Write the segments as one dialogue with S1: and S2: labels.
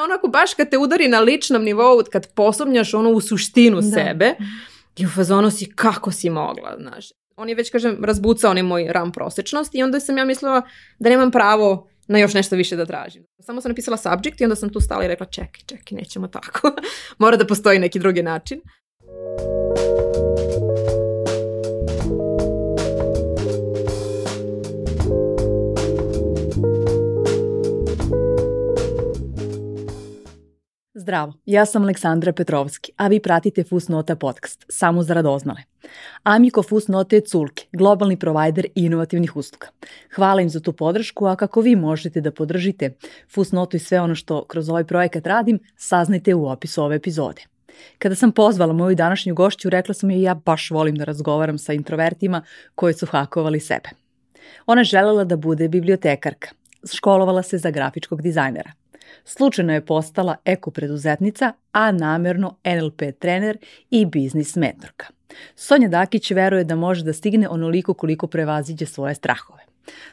S1: je onako baš kad te udari na ličnom nivou, kad posumnjaš ono u suštinu da. sebe i u fazonu si kako si mogla, znaš. On je već, kažem, razbucao onaj moj ram prosečnosti i onda sam ja mislila da nemam pravo na još nešto više da tražim. Samo sam napisala subject i onda sam tu stala i rekla čekaj, čekaj, nećemo tako. Mora da postoji neki drugi način.
S2: Zdravo, ja sam Aleksandra Petrovski, a vi pratite Fusnota podcast, samo za radoznale. Amiko Fusnote je Culke, globalni provajder inovativnih usluga. Hvala im za tu podršku, a kako vi možete da podržite Fusnotu i sve ono što kroz ovaj projekat radim, saznajte u opisu ove epizode. Kada sam pozvala moju današnju gošću, rekla sam joj ja baš volim da razgovaram sa introvertima koji su hakovali sebe. Ona želela da bude bibliotekarka, školovala se za grafičkog dizajnera. Slučajno je postala ekopreduzetnica, a namerno NLP trener i biznis mentorka. Sonja Dakić veruje da može da stigne onoliko koliko prevaziđe svoje strahove.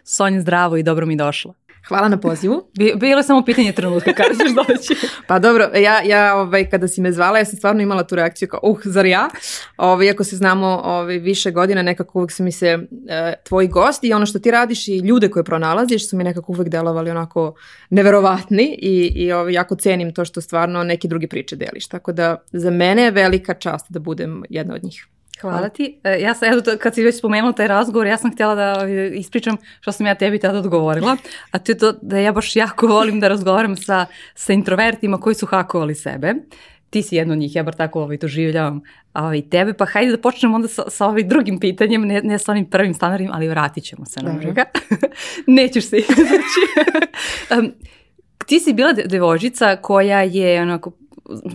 S2: Sonja, zdravo i dobro mi došla.
S1: Hvala na pozivu. Bilo je samo pitanje trenutka kada ćeš doći.
S3: pa dobro, ja, ja ovaj, kada si me zvala, ja sam stvarno imala tu reakciju kao, uh, zar ja? Ovaj, iako se znamo ovaj, više godina, nekako uvek su mi se eh, tvoji gosti i ono što ti radiš i ljude koje pronalaziš su mi nekako uvek delovali onako neverovatni i, i ovaj, jako cenim to što stvarno neke druge priče deliš. Tako da za mene je velika čast da budem jedna od njih.
S1: Hvala ti. E, ja sam, eto, kad si već spomenula taj razgovor, ja sam htjela da ovaj, ispričam što sam ja tebi tada odgovorila, a to je to da ja baš jako volim da razgovaram sa, sa introvertima koji su hakovali sebe. Ti si jedno od njih, ja bar tako ovaj, doživljavam ovaj, tebe, pa hajde da počnemo onda sa, sa ovim ovaj, drugim pitanjem, ne, ne sa onim prvim standardnim, ali vratit ćemo se na njega. Nećeš se izvući. Znači, um, ti si bila devojčica koja je onako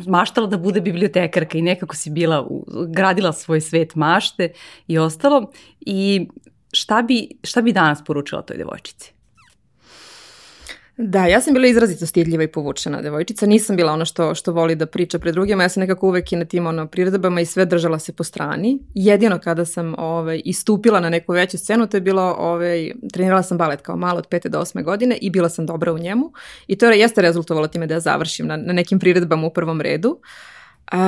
S1: maštala da bude bibliotekarka i nekako si bila, gradila svoj svet mašte i ostalo. I šta bi, šta bi danas poručila toj devojčici?
S3: Da, ja sam bila izrazito stidljiva i povučena devojčica. Nisam bila ono što, što voli da priča pred drugima. Ja sam nekako uvek i na tim ono, priredbama i sve držala se po strani. Jedino kada sam ovaj, istupila na neku veću scenu, to je bilo, ovaj, trenirala sam balet kao malo od pete do osme godine i bila sam dobra u njemu. I to je jeste rezultovalo time da ja završim na, na nekim priredbama u prvom redu. Um,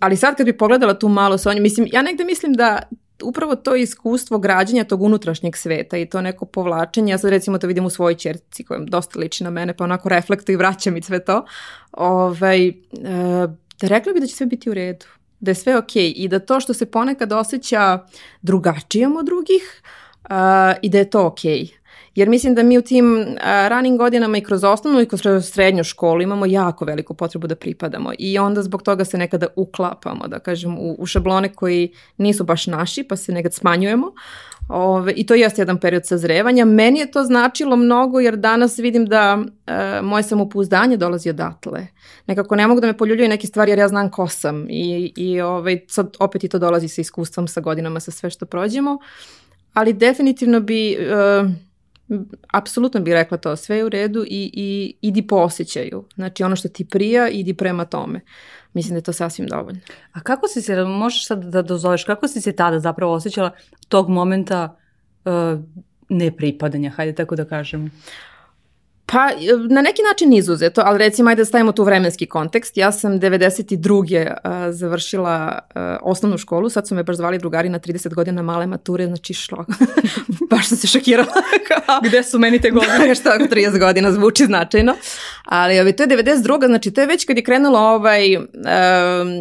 S3: ali sad kad bi pogledala tu malo Sonju, mislim, ja negde mislim da upravo to iskustvo građenja tog unutrašnjeg sveta i to neko povlačenje, ja sad recimo to vidim u svojoj čerci koja dosta liči na mene, pa onako reflektu i vraća mi sve to, ovaj, e, da rekla bi da će sve biti u redu, da je sve okej okay i da to što se ponekad osjeća drugačijom od drugih uh, i da je to okej. Okay Jer mislim da mi u tim a, ranim godinama i kroz osnovnu i kroz srednju školu imamo jako veliku potrebu da pripadamo i onda zbog toga se nekada uklapamo, da kažem, u, u šablone koji nisu baš naši pa se nekad smanjujemo. Ove, I to jeste jedan period sazrevanja. Meni je to značilo mnogo jer danas vidim da e, moje samopouzdanje dolazi odatle. Nekako ne mogu da me poljuljaju neke stvari jer ja znam ko sam i, i ove, sad opet i to dolazi sa iskustvom, sa godinama, sa sve što prođemo. Ali definitivno bi... E, apsolutno bih rekla to, sve je u redu i, i idi po osjećaju. Znači ono što ti prija, idi prema tome. Mislim da je to sasvim dovoljno.
S1: A kako si se, možeš sad da dozoveš, kako si se tada zapravo osjećala tog momenta uh, nepripadanja, hajde tako da kažem?
S3: Pa, e, na neki način izuzeto, ali recimo, ajde da stavimo tu vremenski kontekst. Ja sam 92. E, završila e, osnovnu školu, sad su me baš zvali drugari na 30 godina male mature, znači šlo. baš sam se šokirala.
S1: Kao, Gde su meni te godine?
S3: Da, što 30 godina zvuči značajno. Ali ovi, to je 92. znači to je već kad je krenulo ovaj, um,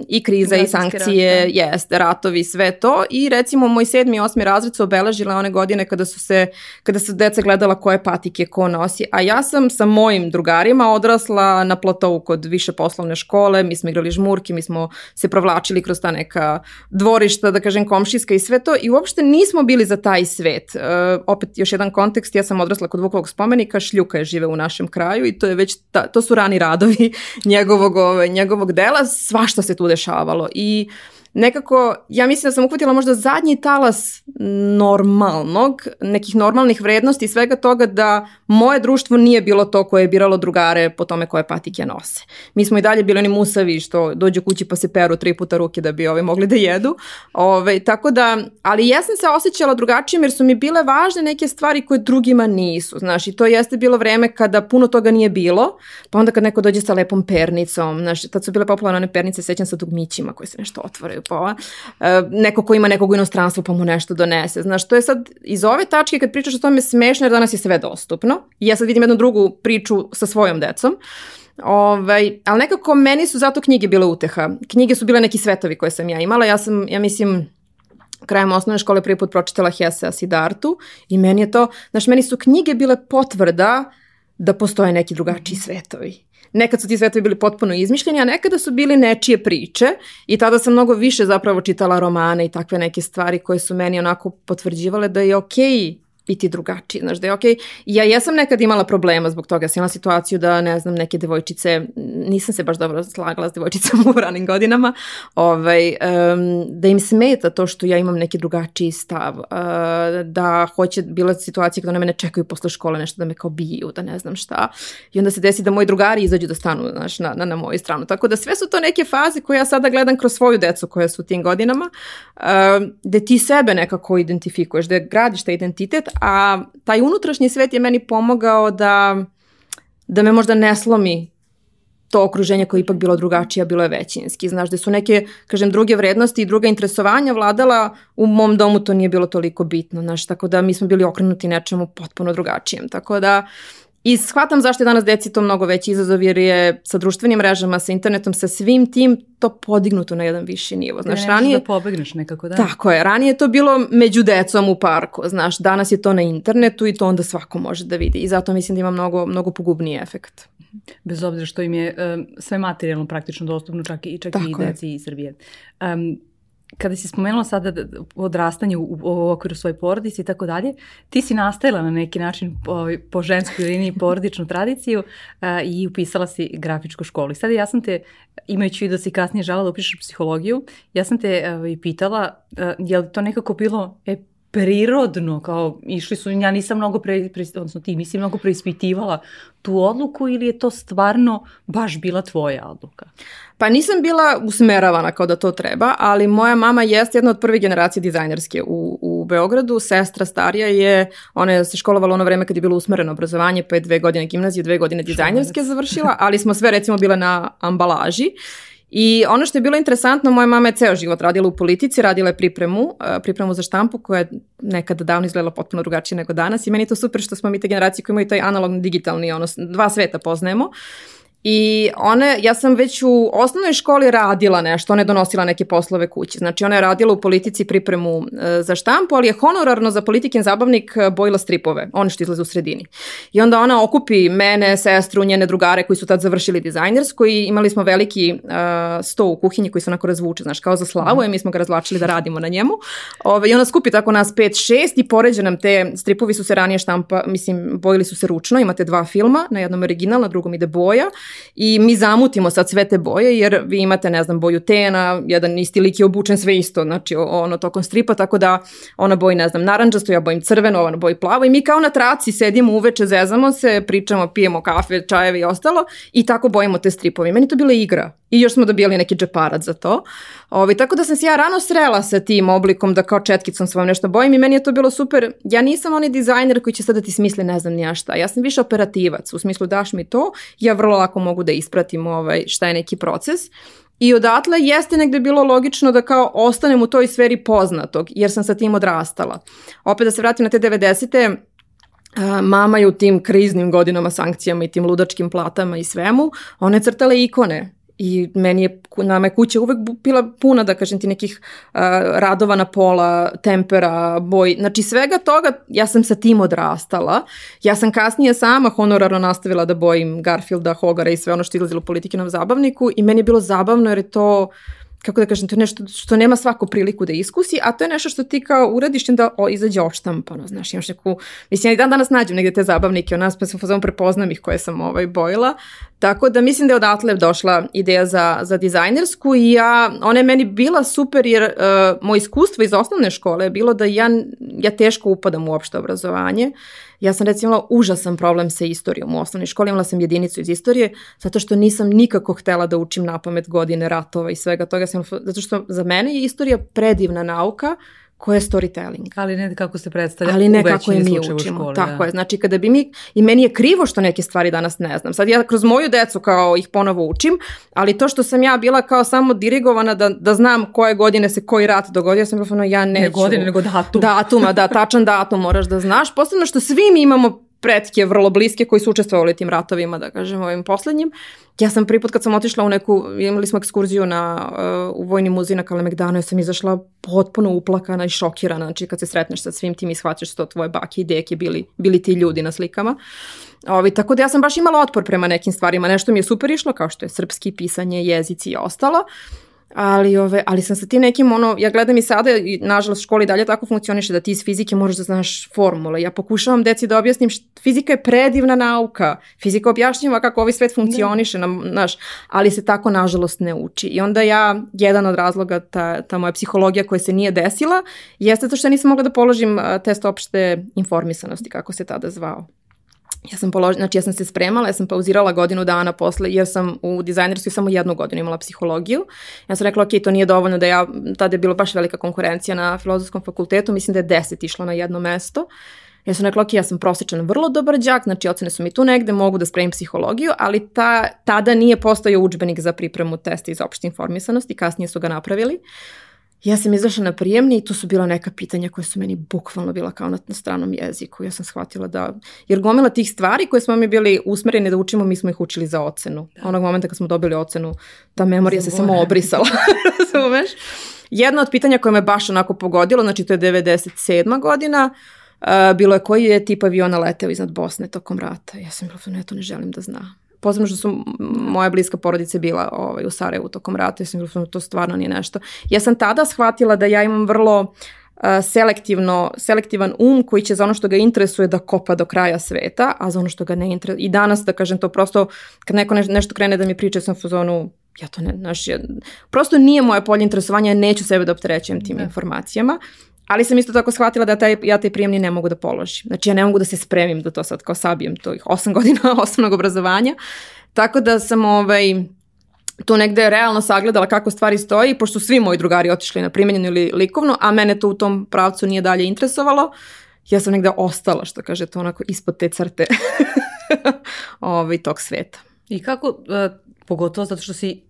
S3: i kriza i sankcije, rat, da. jest, ratovi, sve to. I recimo, moj sedmi i osmi razred su obeležila one godine kada su se, kada su deca gledala koje patike ko nosi. A ja sam sa mojim drugarima odrasla na platovu kod više poslovne škole, mi smo igrali žmurki, mi smo se provlačili kroz ta neka dvorišta, da kažem komšijska i sve to i uopšte nismo bili za taj svet. E, opet još jedan kontekst, ja sam odrasla kod Vukovog spomenika, Šljuka je žive u našem kraju i to je već ta, to su rani radovi njegovog, ove, njegovog dela, svašta se tu dešavalo i nekako, ja mislim da sam uhvatila možda zadnji talas normalnog, nekih normalnih vrednosti i svega toga da moje društvo nije bilo to koje je biralo drugare po tome koje patike nose. Mi smo i dalje bili oni musavi što dođu kući pa se peru tri puta ruke da bi ove mogli da jedu. Ove, ovaj, tako da, ali ja sam se osjećala drugačijim jer su mi bile važne neke stvari koje drugima nisu, znaš, i to jeste bilo vreme kada puno toga nije bilo, pa onda kad neko dođe sa lepom pernicom, znaš, tad su bile popularne one pernice, sećam sa dugmićima koje se nešto otvaraju pola, e, neko ko ima nekog u inostranstvu pa mu nešto donese. Znaš, to je sad, iz ove tačke kad pričaš o tome smešno jer danas je sve dostupno. I ja sad vidim jednu drugu priču sa svojom decom. Ovaj, ali nekako meni su zato knjige bile uteha. Knjige su bile neki svetovi koje sam ja imala. Ja sam, ja mislim, krajem osnovne škole prvi put pročitala Hesea Sidartu i meni je to, znaš, meni su knjige bile potvrda uh, da postoje neki drugačiji svetovi. Nekad su ti svetovi bili potpuno izmišljeni, a nekada su bili nečije priče i tada sam mnogo više zapravo čitala romane i takve neke stvari koje su meni onako potvrđivale da je okej okay biti drugačiji, znaš da je okej. Okay. Ja jesam nekad imala problema zbog toga, sam imala situaciju da, ne znam, neke devojčice, nisam se baš dobro slagala s devojčicama u ranim godinama, ovaj, um, da im smeta to što ja imam neki drugačiji stav, uh, da hoće, bila situacija kada one mene čekaju posle škole nešto da me kao biju, da ne znam šta, i onda se desi da moji drugari izađu da stanu, znaš, na, na, na moju stranu. Tako da sve su to neke faze koje ja sada gledam kroz svoju decu koja su u tim godinama, uh, gde ti sebe nekako identifikuješ, da gradiš taj identitet, a taj unutrašnji svet je meni pomogao da, da me možda ne slomi to okruženje koje je ipak bilo drugačije, bilo je većinski. Znaš, da su neke, kažem, druge vrednosti i druga interesovanja vladala, u mom domu to nije bilo toliko bitno, znaš, tako da mi smo bili okrenuti nečemu potpuno drugačijem. Tako da, uh, I shvatam zašto je danas deci to mnogo veći izazov jer je sa društvenim mrežama, sa internetom, sa svim tim to podignuto na jedan viši nivo.
S1: Znaš, da, ranije, da pobegneš nekako, da.
S3: Tako je, ranije je to bilo među decom u parku, znaš, danas je to na internetu i to onda svako može da vidi i zato mislim da ima mnogo, mnogo pogubniji efekt.
S1: Bez obzira što im je um, sve materijalno praktično dostupno, čak i, čak tako i deci iz Srbije. Um, kada si spomenula sada odrastanje u, u okviru svoje porodice i tako dalje, ti si nastajala na neki način po, po ženskoj liniji porodičnu tradiciju a, i upisala si grafičku školu. I sada ja sam te, imajući i da si kasnije žala da upišeš psihologiju, ja sam te a, i pitala a, je li to nekako bilo e, prirodno, kao išli su, ja nisam mnogo, pre, pre, odnosno ti nisi mnogo preispitivala tu odluku ili je to stvarno baš bila tvoja odluka?
S3: Pa nisam bila usmeravana kao da to treba, ali moja mama jeste jedna od prvih generacije dizajnerske u, u Beogradu. Sestra starija je, ona je se školovala ono vreme kad je bilo usmereno obrazovanje, pa je dve godine gimnazije, dve godine dizajnerske završila, ali smo sve recimo bile na ambalaži. I ono što je bilo interesantno, moja mama je ceo život radila u politici, radila je pripremu, e, pripremu za štampu koja je nekada davno izgledala potpuno drugačije nego danas i meni je to super što smo mi te generacije koje imaju taj analogno digitalni, ono, dva sveta poznajemo. I ona, ja sam već u osnovnoj školi radila nešto, ona je donosila neke poslove kući. Znači ona je radila u politici pripremu e, za štampu, ali je honorarno za politikin zabavnik e, bojila stripove, one što izlaze u sredini. I onda ona okupi mene, sestru, njene drugare koji su tad završili dizajnersku i imali smo veliki e, sto u kuhinji koji se onako razvuče, znaš, kao za slavu, mm. i mi smo ga razvlačili da radimo na njemu. Ove, I ona skupi tako nas 5-6 i poređe nam te, stripovi su se ranije štampa, mislim, bojili su se ručno, imate dva filma, na jednom original, na drugom ide boja i mi zamutimo sad sve te boje jer vi imate, ne znam, boju tena, jedan isti lik je obučen sve isto, znači ono tokom stripa, tako da ona boji, ne znam, naranđasto, ja bojim crveno, ona boji plavo i mi kao na traci sedimo uveče, zezamo se, pričamo, pijemo kafe, čajeve i ostalo i tako bojimo te stripove. Meni to bila igra i još smo dobijali neki džeparac za to. Ovi, ovaj, tako da sam se ja rano srela sa tim oblikom da kao četkicom se nešto bojim i meni je to bilo super. Ja nisam onaj dizajner koji će sada da ti smisli ne znam nija šta. Ja sam više operativac, u smislu daš mi to, ja vrlo lako mogu da ispratim ovaj, šta je neki proces. I odatle jeste negde bilo logično da kao ostanem u toj sferi poznatog, jer sam sa tim odrastala. Opet da se vratim na te 90. Mama je u tim kriznim godinama, sankcijama i tim ludačkim platama i svemu, ona je crtala ikone i meni je nama je kuća uvek bila puna, da kažem ti, nekih uh, radova na pola, tempera, boj, znači svega toga ja sam sa tim odrastala. Ja sam kasnije sama honorarno nastavila da bojim Garfielda, Hogara i sve ono što izlazilo u politikinom zabavniku i meni je bilo zabavno jer je to kako da kažem, to je nešto što nema svaku priliku da iskusi, a to je nešto što ti kao uradiš da o, izađe oštampano, znaš, imaš neku, mislim, ja i dan danas nađem negde te zabavnike, nas, pa sam fazom prepoznam ih koje sam ovaj, bojila, tako da mislim da je odatle došla ideja za, za dizajnersku i ja, ona je meni bila super jer uh, moje iskustvo iz osnovne škole je bilo da ja, ja teško upadam u opšte obrazovanje Ja sam recimo imala užasan problem sa istorijom u osnovnoj školi, imala sam jedinicu iz istorije, zato što nisam nikako htela da učim na pamet godine ratova i svega toga, zato što za mene je istorija predivna nauka, koje je storytelling.
S1: Ali ne kako se predstavlja
S3: Ali ne u kako je mi učimo. Školi, da. Tako da. je. Znači kada bi mi, i meni je krivo što neke stvari danas ne znam. Sad ja kroz moju decu kao ih ponovo učim, ali to što sam ja bila kao samo dirigovana da, da znam koje godine se koji rat dogodio, ja sam bila ja neću.
S1: Ne godine, nego datum.
S3: Datuma, da, tačan datum moraš da znaš. Posebno što svi mi imamo pretke vrlo bliske koji su učestvovali u tim ratovima, da kažem, ovim poslednjim. Ja sam prvi put kad sam otišla u neku, imali smo ekskurziju na, uh, u Vojni muzej na Kalemegdanu, ja sam izašla potpuno uplakana i šokirana, znači kad se sretneš sa svim tim i shvaćaš što da tvoje bake i deke bili, bili ti ljudi na slikama. Ovi, tako da ja sam baš imala otpor prema nekim stvarima, nešto mi je super išlo kao što je srpski, pisanje, jezici i ostalo, Ali, ove, ali sam sa tim nekim, ono, ja gledam i sada, i nažalost školi dalje tako funkcioniše da ti iz fizike moraš da znaš formule. Ja pokušavam deci da objasnim, št, fizika je predivna nauka, fizika objašnjava kako ovaj svet funkcioniše, na, naš, ali se tako nažalost ne uči. I onda ja, jedan od razloga, ta, ta moja psihologija koja se nije desila, jeste to što nisam mogla da položim test opšte informisanosti, kako se tada zvao. Ja sam polož... znači ja sam se spremala, ja sam pauzirala godinu dana posle, jer sam u dizajnerskoj samo jednu godinu imala psihologiju. Ja sam rekla, ok, to nije dovoljno da ja, tada je bilo baš velika konkurencija na filozofskom fakultetu, mislim da je deset išlo na jedno mesto. Ja sam rekla, ok, ja sam prosječan vrlo dobar đak, znači ocene su mi tu negde, mogu da spremim psihologiju, ali ta, tada nije postojao učbenik za pripremu testa iz opšte informisanosti, kasnije su ga napravili. Uh, Ja sam izašla na prijemni i to su bila neka pitanja koja su meni bukvalno bila kao na, stranom jeziku. Ja sam shvatila da, jer gomila tih stvari koje smo mi bili usmereni da učimo, mi smo ih učili za ocenu. Da. Onog momenta kad smo dobili ocenu, ta memorija Zabora. se samo obrisala, razumeš? Jedno od pitanja koje me baš onako pogodilo, znači to je 97. godina, uh, bilo je koji je tip aviona leteo iznad Bosne tokom rata. Ja sam bila, ne, to ne želim da znam posebno što su moja bliska porodica bila ovaj, u Sarajevu tokom rata, ja sam to stvarno nije nešto. Ja sam tada shvatila da ja imam vrlo eh, selektivno, selektivan um koji će za ono što ga interesuje da kopa do kraja sveta, a za ono što ga ne interesuje. I danas, da kažem to prosto, kad neko nešto krene da mi priča, sam u zonu, ja to ne, znaš, ja, prosto nije moje polje interesovanja, neću sebe da opterećujem tim da. informacijama. Ali sam isto tako shvatila da taj, ja taj prijemni ne mogu da položim. Znači ja ne mogu da se spremim da to sad kao sabijem, to ih osam godina osnovnog obrazovanja. Tako da sam ovaj, to negde realno sagledala kako stvari stoji, pošto svi moji drugari otišli na primenjeno ili likovno, a mene to u tom pravcu nije dalje interesovalo. Ja sam negde ostala, što kaže to onako, ispod te crte ovaj, tog sveta.
S1: I kako, uh, pogotovo zato što si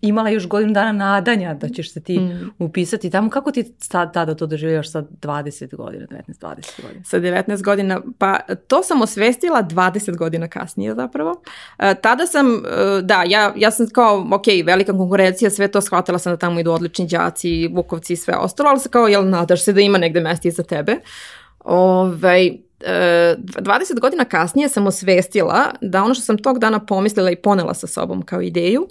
S1: imala još godinu dana nadanja da ćeš se ti mm. upisati tamo. Kako ti sad, tada to doživljaš sa 20 godina, 19-20 godina?
S3: Sa 19 godina, pa to sam osvestila 20 godina kasnije zapravo. E, tada sam, e, da, ja, ja sam kao, ok, velika konkurencija, sve to shvatila sam da tamo idu odlični đaci, bukovci i sve ostalo, ali sam kao, jel, nadaš se da ima negde mesta za tebe. Ovaj, 20 e, godina kasnije sam osvestila da ono što sam tog dana pomislila i ponela sa sobom kao ideju,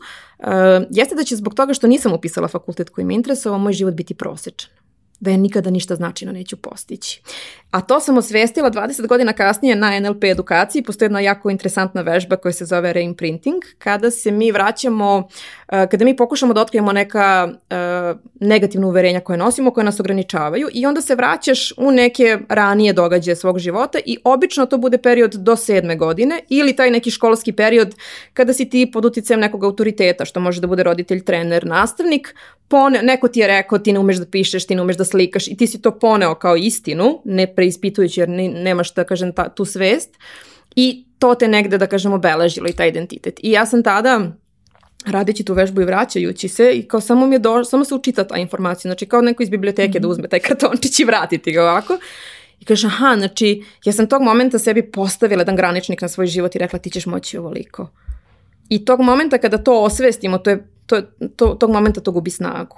S3: jeste da će zbog toga što nisam upisala fakultet koji me interesovao, moj život biti prosečan da ja nikada ništa značajno neću postići. A to sam osvestila 20 godina kasnije na NLP edukaciji. Postoji jedna jako interesantna vežba koja se zove reimprinting, kada se mi vraćamo, eh, kada mi pokušamo da otkrijemo neka eh, negativna uverenja koje nosimo, koje nas ograničavaju i onda se vraćaš u neke ranije događaje svog života i obično to bude period do sedme godine ili taj neki školski period kada si ti pod uticajem nekog autoriteta, što može da bude roditelj, trener, nastavnik, pon, neko ti je rekao ti ne umeš da pišeš, ti ne umeš da Da slikaš i ti si to poneo kao istinu, ne preispitujući jer ne, nemaš da kažem ta, tu svest i to te negde da kažem obeležilo i taj identitet. I ja sam tada radeći tu vežbu i vraćajući se i kao samo mi je došla, samo se učita ta informacija, znači kao neko iz biblioteke da mhm. uzme taj kartončić i vratiti ga ovako. I kaže, aha, znači, ja sam tog momenta sebi postavila jedan graničnik na svoj život i rekla ti ćeš moći ovoliko. I tog momenta kada to osvestimo, to je, to, to, tog momenta to gubi snagu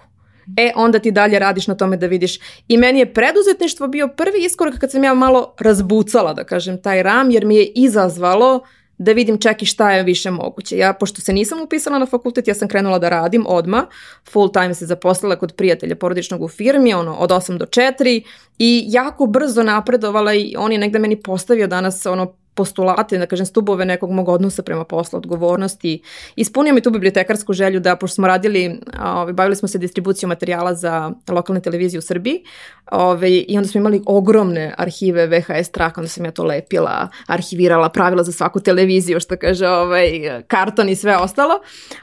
S3: e onda ti dalje radiš na tome da vidiš. I meni je preduzetništvo bio prvi iskorak kad sam ja malo razbucala, da kažem, taj ram, jer mi je izazvalo da vidim čak i šta je više moguće. Ja, pošto se nisam upisala na fakultet, ja sam krenula da radim odma, full time se zaposlila kod prijatelja porodičnog u firmi, ono, od 8 do 4 i jako brzo napredovala i on je negde meni postavio danas, ono, postulate, da kažem, stubove nekog mog odnosa prema poslu, odgovornosti. Ispunio mi tu bibliotekarsku želju da, pošto smo radili, ove, ovaj, bavili smo se distribucijom materijala za lokalne televizije u Srbiji ove, ovaj, i onda smo imali ogromne arhive VHS traka, onda sam ja to lepila, arhivirala, pravila za svaku televiziju, što kaže, ovaj, karton i sve ostalo,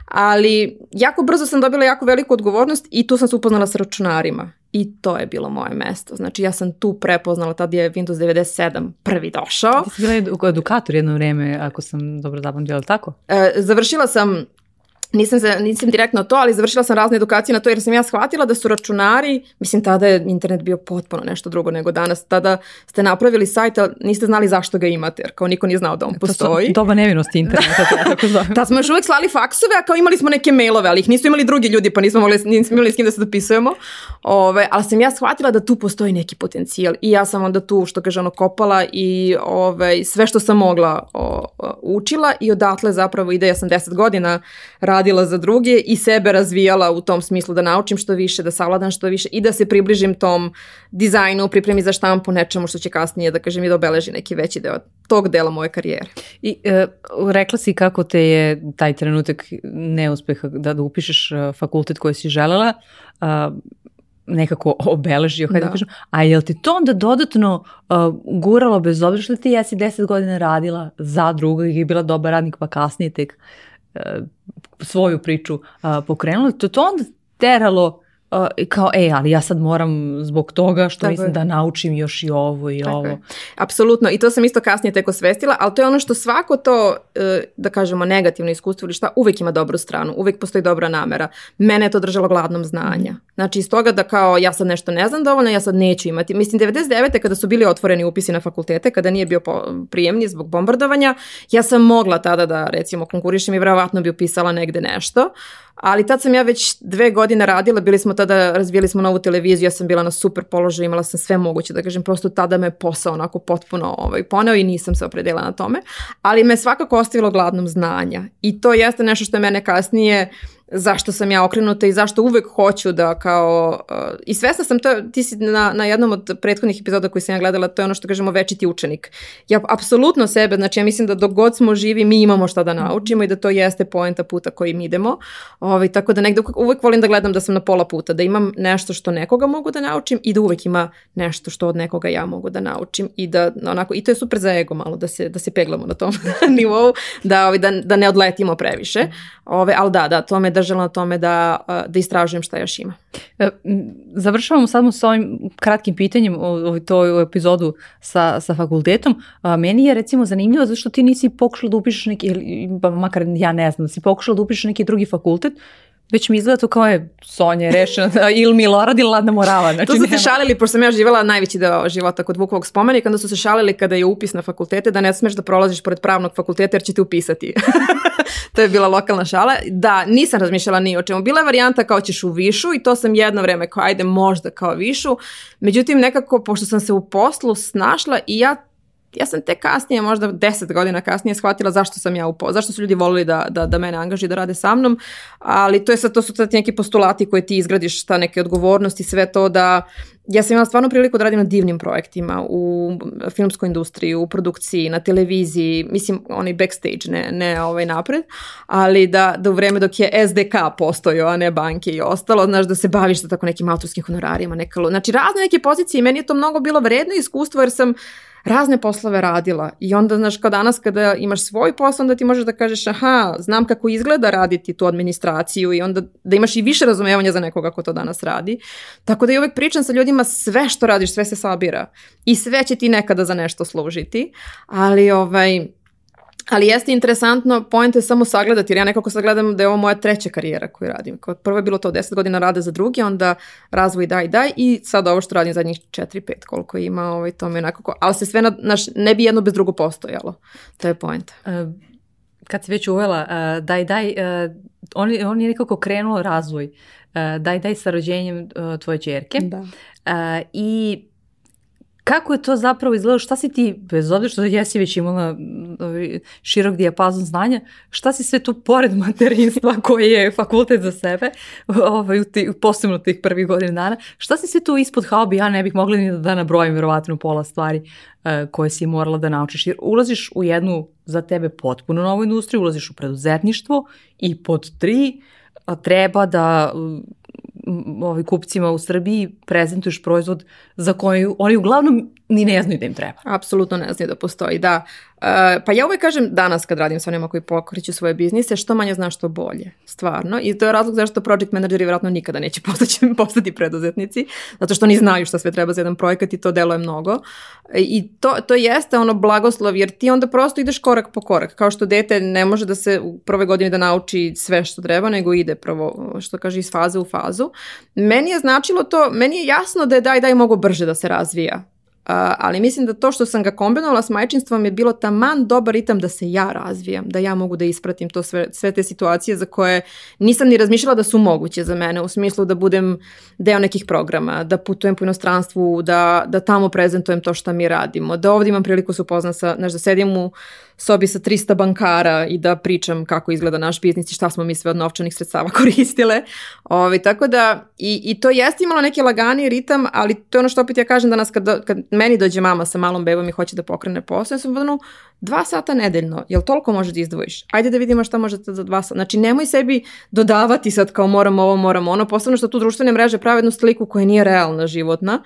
S3: ali jako brzo sam dobila jako veliku odgovornost i tu sam se upoznala sa računarima I to je bilo moje mesto. Znači ja sam tu prepoznala, tad je Windows 97 prvi došao.
S1: Ti si bila edukator jedno vreme, ako sam dobro zapamtila, tako?
S3: E, završila sam nisam, se, nisam direktno to, ali završila sam razne edukacije na to jer sam ja shvatila da su računari, mislim tada je internet bio potpuno nešto drugo nego danas, tada ste napravili sajt, ali niste znali zašto ga imate, jer kao niko nije znao da on postoji.
S1: E, to
S3: su
S1: doba nevinosti interneta. Da, tako zove.
S3: da smo još uvek slali faksove, a kao imali smo neke mailove, ali ih nisu imali drugi ljudi, pa nismo, mogli, nismo imali s kim da se dopisujemo. Ove, ali sam ja shvatila da tu postoji neki potencijal i ja sam onda tu, što kaže ono, kopala i ove, sve što sam mogla o, o, učila i odatle zapravo ide, ja sam 10 godina radila radila za druge i sebe razvijala u tom smislu da naučim što više, da savladam što više i da se približim tom dizajnu, pripremi za štampu, nečemu što će kasnije da kažem i da obeleži neki veći deo tog dela moje karijere.
S1: I e, rekla si kako te je taj trenutak neuspeha da, da upišeš e, fakultet koji si želela, a, nekako obeležio, hajde da. da kažem, a je li ti to onda dodatno uh, guralo bez obzira što ti jesi 10 godina radila za drugog i bila dobar radnik pa kasnije tek uh, svoju priču pokrenula, to to onda teralo Uh, kao e, ali ja sad moram zbog toga što Tako mislim je. da naučim još i ovo i Tako ovo.
S3: Je. Apsolutno i to sam isto kasnije tek osvestila, ali to je ono što svako to, eh, da kažemo negativno iskustvo ili šta, uvek ima dobru stranu, uvek postoji dobra namera. Mene je to držalo gladnom znanja. Znači iz toga da kao ja sad nešto ne znam dovoljno, ja sad neću imati. Mislim 99. kada su bili otvoreni upisi na fakultete, kada nije bio prijemni zbog bombardovanja, ja sam mogla tada da recimo konkurišem i vjerovatno bi upisala negde nešto. Uh, Ali tad sam ja već dve godine radila, bili smo tada, razvijeli smo novu televiziju, ja sam bila na super položaju, imala sam sve moguće, da kažem, prosto tada me posao onako potpuno ovaj, poneo i nisam se opredela na tome, ali me svakako ostavilo gladnom znanja i to jeste nešto što je mene kasnije zašto sam ja okrenuta i zašto uvek hoću da kao... Uh, I svesna sam to, ti si na, na jednom od prethodnih epizoda koji sam ja gledala, to je ono što kažemo večiti učenik. Ja apsolutno sebe, znači ja mislim da dok god smo živi mi imamo šta da naučimo i da to jeste poenta puta kojim idemo. Ovaj, tako da negde uvek volim da gledam da sam na pola puta, da imam nešto što nekoga mogu da naučim i da uvek ima nešto što od nekoga ja mogu da naučim i da onako, i to je super za ego malo, da se, da se peglamo na tom nivou, da, ovaj, da, da ne odletimo previše. Ove, ali da, da, to me da angažala na tome da, da istražujem šta još ima. E,
S1: završavamo samo sa ovim kratkim pitanjem o, o toj epizodu sa, sa fakultetom. A, meni je recimo zanimljivo zašto ti nisi pokušala da upišeš neki, ili, makar ja ne znam, si pokušala da upišeš neki drugi fakultet, već mi izgleda to kao je Sonja je rešena da, ili Milorad ili Ladna Morava. Znači,
S3: to su se šalili, pošto sam ja živjela najveći deo života kod Vukovog spomenika, onda su se šalili kada je upis na fakultete da ne smeš da prolaziš pored pravnog fakulteta jer će te upisati. to je bila lokalna šala. Da, nisam razmišljala ni o čemu. Bila je varijanta kao ćeš u višu i to sam jedno vreme kao ajde možda kao višu. Međutim, nekako, pošto sam se u poslu snašla i ja ja sam te kasnije, možda deset godina kasnije shvatila zašto sam ja upo, zašto su ljudi volili da, da, da mene angažuju da rade sa mnom, ali to je sad, to su sad neki postulati koje ti izgradiš, ta neke odgovornosti, sve to da ja sam imala stvarno priliku da radim na divnim projektima u filmskoj industriji, u produkciji, na televiziji, mislim onaj backstage, ne, ne ovaj napred, ali da, da u vreme dok je SDK postojao, a ne banke i ostalo, znaš, da se baviš sa tako nekim autorskim honorarima, neka, znači razne neke pozicije i meni je to mnogo bilo vredno iskustvo jer sam razne poslove radila i onda, znaš, kao danas kada imaš svoj posao, onda ti možeš da kažeš, aha, znam kako izgleda raditi tu administraciju i onda da imaš i više razumevanja za nekoga ko to danas radi. Tako da i uvek pričam sa ljudima, sve što radiš, sve se sabira i sve će ti nekada za nešto služiti, ali ovaj, Ali jeste interesantno, point je samo sagledati, jer ja nekako sad gledam da je ovo moja treća karijera koju radim. Prvo je bilo to 10 godina rada za drugi, onda razvoj daj daj i sad ovo što radim zadnjih 4-5 koliko ima, ovaj, to mi je onako, ali se sve, na, naš, ne bi jedno bez drugo postojalo. To je poenta. E,
S1: kad si već uvela, uh, daj daj, uh, on, on je nekako krenuo razvoj. Uh, daj daj sa rođenjem uh, tvoje čerke. Da. Uh, I Kako je to zapravo izgledalo? Šta si ti, bez obzira što jesi već imala ovaj, širok dijapazon znanja, šta si sve tu pored materinstva koji je fakultet za sebe, ovaj, u posebno tih prvih godina dana, šta si sve tu ispod haobi, ja ne bih mogla ni da nabrojim verovatno pola stvari eh, koje si morala da naučiš, jer ulaziš u jednu za tebe potpuno novu industriju, ulaziš u preduzetništvo i pod tri treba da ovaj, kupcima u Srbiji prezentuješ proizvod za koji oni uglavnom ni ne znaju da im treba.
S3: Apsolutno ne znaju da postoji, da. E, pa ja uvek kažem danas kad radim sa onima koji pokreću svoje biznise, što manje znaš što bolje, stvarno. I to je razlog zašto project menadžeri vjerojatno nikada neće postati, postati preduzetnici, zato što ni znaju šta sve treba za jedan projekat i to deluje mnogo. E, I to, to jeste ono blagoslov, jer ti onda prosto ideš korak po korak. Kao što dete ne može da se u prve godine da nauči sve što treba, nego ide prvo, što kaže, iz faze u fazu. Meni je značilo to, meni je jasno da je daj, daj mogo brže da se razvija ali mislim da to što sam ga kombinovala s majčinstvom je bilo taman dobar ritam da se ja razvijam, da ja mogu da ispratim to sve, sve te situacije za koje nisam ni razmišljala da su moguće za mene, u smislu da budem deo nekih programa, da putujem po inostranstvu, da, da tamo prezentujem to što mi radimo, da ovdje imam priliku da se upoznam sa, znaš, da sedim u sobi sa 300 bankara i da pričam kako izgleda naš biznis i šta smo mi sve od novčanih sredstava koristile. Ove, ovaj, tako da, i, i to jeste imalo neki lagani ritam, ali to je ono što opet ja kažem danas kad, kad meni dođe mama sa malom bebom i hoće da pokrene posao, ja sam podano, dva sata nedeljno, jel toliko može da izdvojiš? Ajde da vidimo šta možete za dva sata. Znači, nemoj sebi dodavati sad kao moram ovo, moram ono, posebno što tu društvene mreže prave jednu sliku koja nije realna životna.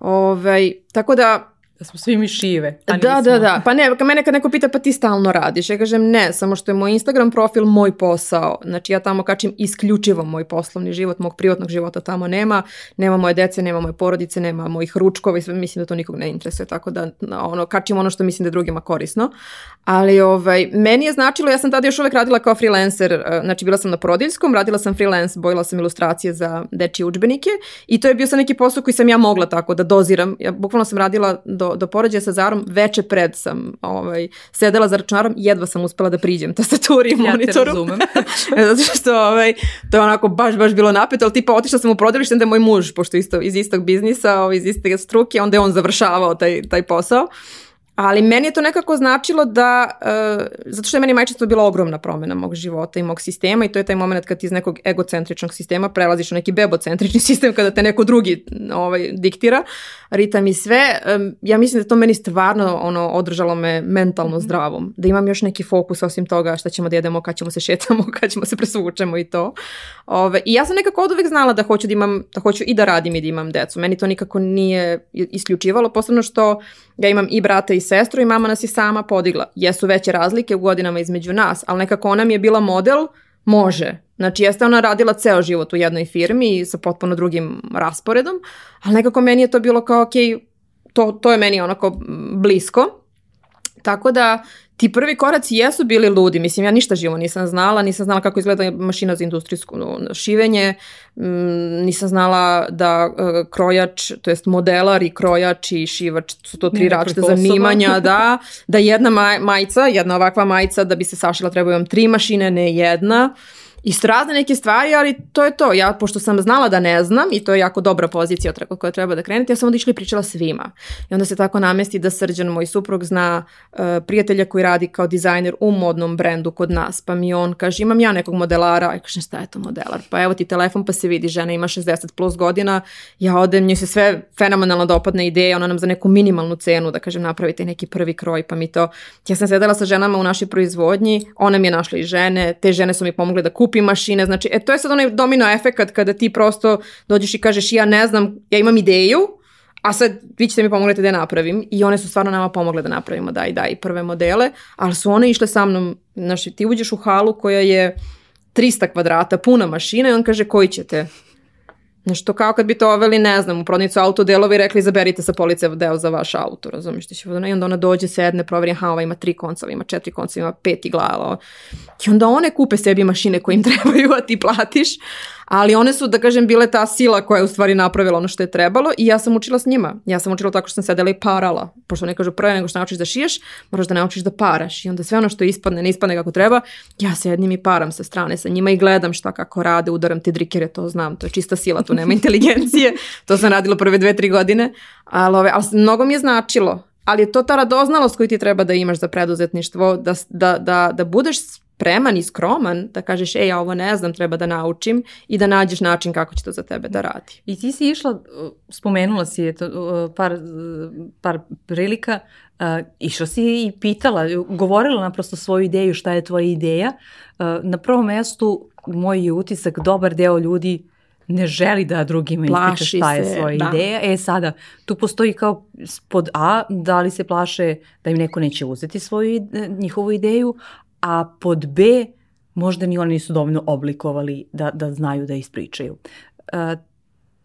S3: Ove, ovaj, tako da,
S1: da smo svi mi šive.
S3: A da, da, da. Pa ne, mene kad neko pita pa ti stalno radiš, ja kažem ne, samo što je moj Instagram profil moj posao. Znači ja tamo kačim isključivo moj poslovni život, mog privatnog života tamo nema. Nema moje dece, nema moje porodice, nema mojih ručkova i sve, mislim da to nikog ne interesuje. Tako da ono, kačim ono što mislim da je drugima korisno. Ali ovaj, meni je značilo, ja sam tada još uvek radila kao freelancer, e, znači bila sam na porodiljskom, radila sam freelance, bojila sam ilustracije za dečije udžbenike i to je bio sa neki posao koji sam ja mogla tako da doziram. Ja bukvalno sam radila do do, do sa Zarom, veče pred sam ovaj, sedela za računarom, jedva sam uspela da priđem tastaturi i monitoru. Ja te razumem. Zato što ovaj, to je onako baš, baš bilo napeto, ali tipa otišla sam u prodilište, onda je moj muž, pošto isto, iz istog biznisa, ovaj, iz iste struke, onda je on završavao taj, taj posao. Ali meni je to nekako značilo da, uh, zato što je meni majčinstvo bila ogromna promena mog života i mog sistema i to je taj moment kad ti iz nekog egocentričnog sistema prelaziš u neki bebocentrični sistem kada te neko drugi ovaj, diktira, ritam i sve. Um, ja mislim da to meni stvarno ono, održalo me mentalno mhm. zdravom, da imam još neki fokus osim toga šta ćemo da jedemo, kad ćemo se šetamo, kad ćemo se presvučemo i to. Ove, I ja sam nekako od uvek znala da hoću, da, imam, da hoću i da radim i da imam decu. Meni to nikako nije isključivalo, posebno što ja imam i brata i sestru i mama nas je sama podigla. Jesu veće razlike u godinama između nas, ali nekako ona mi je bila model, može. Znači, jeste ona radila ceo život u jednoj firmi i sa potpuno drugim rasporedom, ali nekako meni je to bilo kao, ok, to, to je meni onako blisko. Tako da ti prvi koraci jesu bili ludi, mislim ja ništa živo nisam znala, nisam znala kako izgleda mašina za industrijsko šivenje, mm, nisam znala da e, krojač, to jest modelar i krojač i šivač su to tri različite zanimanja, da, da jedna maj, majica, jedna ovakva majica da bi se sašila trebaju vam tri mašine, ne jedna. Uh, i razne neke stvari, ali to je to. Ja, pošto sam znala da ne znam i to je jako dobra pozicija od koja treba da krenete, ja sam onda išla i pričala svima. I onda se tako namesti da Srđan, moj suprug, zna uh, prijatelja koji radi kao dizajner u modnom brendu kod nas, pa mi on kaže, imam ja nekog modelara, i kažem, šta je to modelar? Pa evo ti telefon pa se vidi, žena ima 60 plus godina, ja odem, njoj se sve fenomenalno dopadne ideje, ona nam za neku minimalnu cenu, da kažem, napravite neki prvi kroj, pa mi to, ja sam sedela sa ženama u našoj proizvodnji, ona mi je našla i žene, te žene su mi pomogle da kupim kupi mašine. Znači, e, to je sad onaj domino efekat kada ti prosto dođeš i kažeš ja ne znam, ja imam ideju, a sad vi ćete mi pomognete da je napravim i one su stvarno nama pomogle da napravimo da i da i prve modele, ali su one išle sa mnom, znači ti uđeš u halu koja je 300 kvadrata, puna mašina i on kaže koji ćete? Nešto kao kad bi to oveli, ne znam, u prodnicu autodelova i rekli izaberite sa police deo za vaš auto, razumiješ ti će i onda ona dođe, sedne, proveri, aha, ova ima tri konca, ova ima četiri konca, ima peti iglala. I onda one kupe sebi mašine koje im trebaju, a ti platiš, ali one su, da kažem, bile ta sila koja je u stvari napravila ono što je trebalo i ja sam učila s njima. Ja sam učila tako što sam sedela i parala, pošto ne kažu prve nego što naučiš da šiješ, moraš da naučiš da paraš i onda sve ono što ispadne, ne ispadne kako treba, ja sedim i param sa strane sa njima i gledam šta kako rade, udaram te drikere, to znam, to je čista sila, tu nema inteligencije, to sam radila prve dve, tri godine, ali, ove, ali mnogo mi je značilo, ali je to ta radoznalost koju ti treba da imaš za preduzetništvo, da, da, da, da budeš preman i skroman da kažeš ej ja ovo ne znam treba da naučim i da nađeš način kako će to za tebe da radi.
S1: I ti si išla, uh, spomenula si je to, uh, par, uh, par prilika, išla si i pitala, govorila naprosto svoju ideju šta je tvoja ideja. Na prvom mestu moj je utisak dobar deo ljudi ne želi da drugima plaši ispriča šta je se, svoja da. ideja. E sada, tu postoji kao pod A, da li se plaše da im neko neće uzeti svoju, njihovu ideju, a pod B možda ni oni nisu dovoljno oblikovali da, da znaju da ispričaju. A, e,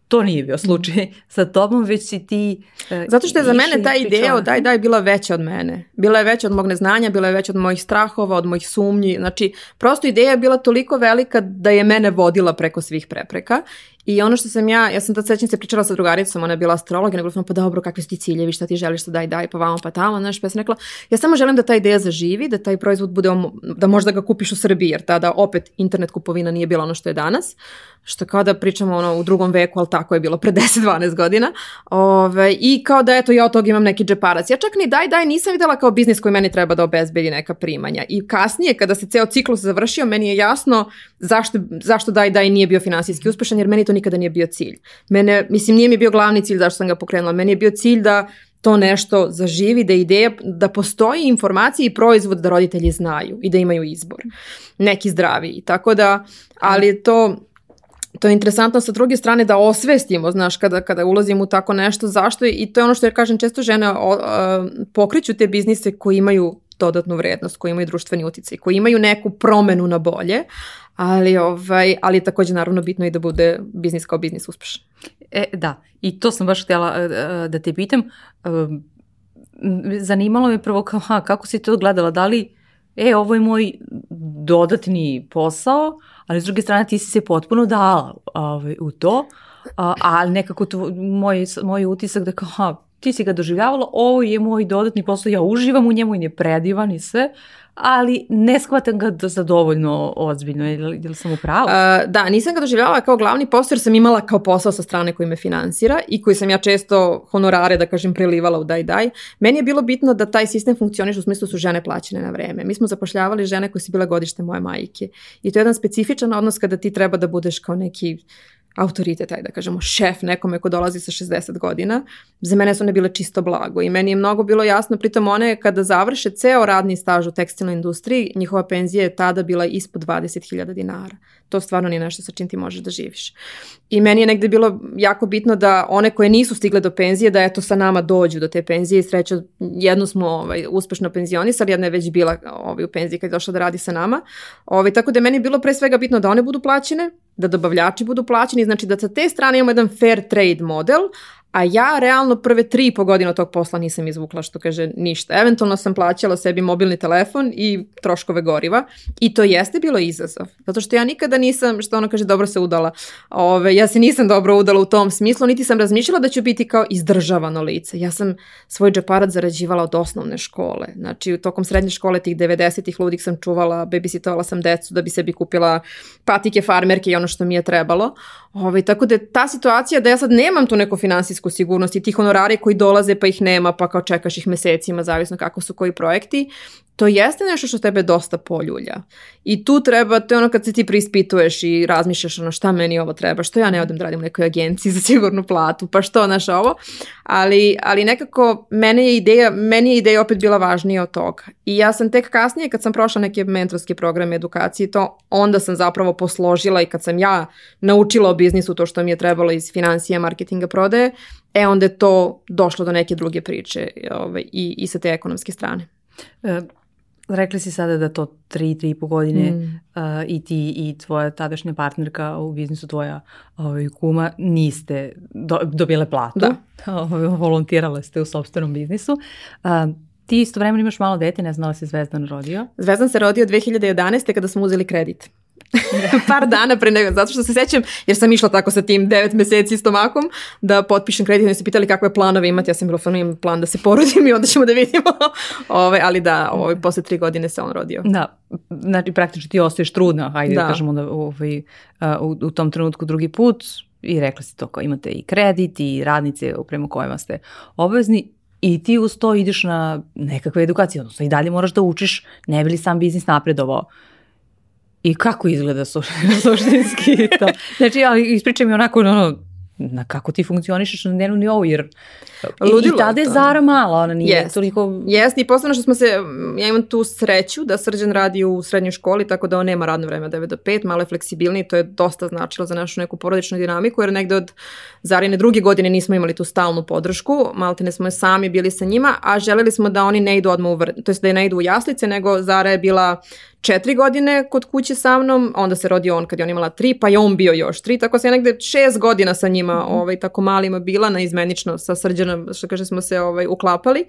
S1: to nije bio slučaj sa tobom, već si ti... Uh,
S3: Zato što je za mene ta ideja o daj daj bila veća od mene. Bila je veća od mog neznanja, bila je veća od mojih strahova, od mojih sumnji. Znači, prosto ideja je bila toliko velika da je mene vodila preko svih prepreka I ono što sam ja, ja sam tad sećam se pričala sa drugaricom, ona je bila astrolog i nego sam pa dobro, kakvi su ti ciljevi, šta ti želiš, šta daj, daj, pa vamo, pa tamo, znaš, pa ja sam rekla, ja samo želim da ta ideja zaživi, da taj proizvod bude, da možda ga kupiš u Srbiji, jer tada opet internet kupovina nije bila ono što je danas, što kao da pričamo ono u drugom veku, ali tako je bilo pre 10-12 godina. Ove, ovaj, I kao da eto ja od toga imam neki džeparac. Ja čak ni daj, daj nisam videla kao biznis koji meni treba da obezbedi neka primanja. I kasnije kada se ceo ciklus završio, meni je jasno zašto, zašto daj, daj nije bio finansijski uspešan, jer meni to nikada nije bio cilj. Mene, mislim, nije mi bio glavni cilj zašto sam ga pokrenula. Meni je bio cilj da to nešto zaživi, da ideja, da postoji informacija i proizvod da roditelji znaju i da imaju izbor. Neki zdraviji. Tako da, ali je to to je interesantno sa druge strane da osvestimo, znaš, kada, kada ulazimo u tako nešto, zašto, i to je ono što ja kažem, često žene o, o, pokreću te biznise koji imaju dodatnu vrednost, koji imaju društveni uticaj, koji imaju neku promenu na bolje, ali, ovaj, ali je takođe naravno bitno i da bude biznis kao biznis uspešan.
S1: E, da, i to sam baš htjela uh, da te pitam. Uh, zanimalo me prvo kao, ha, kako si to gledala, da li e, ovo je moj dodatni posao, ali s druge strane ti si se potpuno dala ovaj, u to, a, ali nekako to, moj, moj utisak da kao, ha, ti si ga doživljavala, ovo je moj dodatni posao, ja uživam u njemu i ne predivan i sve, ali ne shvatam ga za zadovoljno ozbiljno, jel, jel sam u pravu? Uh,
S3: da, nisam ga doživljavala kao glavni posao jer sam imala kao posao sa strane koji me finansira i koji sam ja često honorare, da kažem, prelivala u daj daj. Meni je bilo bitno da taj sistem funkcioniš u smislu da su žene plaćene na vreme. Mi smo zapošljavali žene koje su bile godište moje majke i to je jedan specifičan odnos kada ti treba da budeš kao neki autoritet, ajde da kažemo, šef nekome ko dolazi sa 60 godina, za mene su one bile čisto blago i meni je mnogo bilo jasno, pritom one kada završe ceo radni staž u tekstilnoj industriji, njihova penzija je tada bila ispod 20.000 dinara. To stvarno nije nešto sa čim ti možeš da živiš. I meni je negde bilo jako bitno da one koje nisu stigle do penzije, da eto sa nama dođu do te penzije i sreća, jednu smo ovaj, uspešno penzionisali, jedna je već bila ovaj, u penziji kad je došla da radi sa nama. Ovaj, tako da je meni bilo pre svega bitno da one budu plaćene, da dobavljači budu plaćeni, znači da sa te strane imamo jedan fair trade model, A ja realno prve tri i po godine tog posla nisam izvukla što kaže ništa. Eventualno sam plaćala sebi mobilni telefon i troškove goriva i to jeste bilo izazov. Zato što ja nikada nisam, što ono kaže, dobro se udala. Ove, ja se nisam dobro udala u tom smislu, niti sam razmišljala da ću biti kao izdržavano lice. Ja sam svoj džeparat zarađivala od osnovne škole. Znači, tokom srednje škole tih 90-ih ludih sam čuvala, babysitovala sam decu da bi sebi kupila patike, farmerke i ono što mi je trebalo. Ovaj, tako da ta situacija da ja sad nemam tu neku finansijsku sigurnost i tih honorare koji dolaze pa ih nema pa kao čekaš ih mesecima zavisno kako su koji projekti to jeste nešto što tebe dosta poljulja. I tu treba, to je ono kad se ti preispituješ i razmišljaš ono šta meni ovo treba, što ja ne odem da radim u nekoj agenciji za sigurnu platu, pa što naš ovo. Ali, ali nekako mene je ideja, meni je ideja opet bila važnija od toga. I ja sam tek kasnije kad sam prošla neke mentorske programe edukacije, to onda sam zapravo posložila i kad sam ja naučila o biznisu to što mi je trebalo iz financija, marketinga, prodaje, e onda je to došlo do neke druge priče ovaj, i, i sa te ekonomske strane. E,
S1: Rekli si sada da to tri, tri i po godine mm. uh, i ti i tvoja tadašnja partnerka u biznisu, tvoja ovaj, kuma, niste do, dobile platu. Da. Ovaj, volontirale ste u sobstvenom biznisu. Uh, ti istovremeno imaš malo dete, ne znala si Zvezdan rodio.
S3: Zvezdan se rodio 2011. kada smo uzeli kredit. par dana pre nego, zato što se sećam, jer sam išla tako sa tim devet meseci stomakom, da potpišem kredit, oni su pitali kakve planove imate, ja sam bila fan, imam plan da se porodim i onda ćemo da vidimo, ove, ali da, ove, posle tri godine se on rodio.
S1: Da, znači praktično ti ostaješ trudna, hajde da, da kažemo da ovaj, u, u tom trenutku drugi put i rekla si to kao imate i kredit i radnice prema kojima ste obavezni i ti uz to ideš na nekakve edukacije, odnosno i dalje moraš da učiš ne bi li sam biznis napredovao. Uh, i kako izgleda su, suštinski to. Znači, ali ispričaj mi onako, ono, na kako ti funkcionišeš na dnevnom nivou, jer i, i tada je Zara mala, ona nije jest. toliko...
S3: Jeste, i posebno što smo se, ja imam tu sreću da Srđan radi u srednjoj školi, tako da on nema radno vreme 9 do 5, malo je fleksibilniji, to je dosta značilo za našu neku porodičnu dinamiku, jer negde od Zarine druge godine nismo imali tu stalnu podršku, malte ne smo sami bili sa njima, a želeli smo da oni ne idu odmah u vrt, to je da ne idu u jaslice, nego Zara je bila četiri godine kod kuće sa mnom, onda se rodio on kad je on imala tri, pa je on bio još tri, tako se ja negde šest godina sa njima, mhm. ovaj, tako malima bila, na izmenično sa srđanom, što kaže, smo se ovaj, uklapali.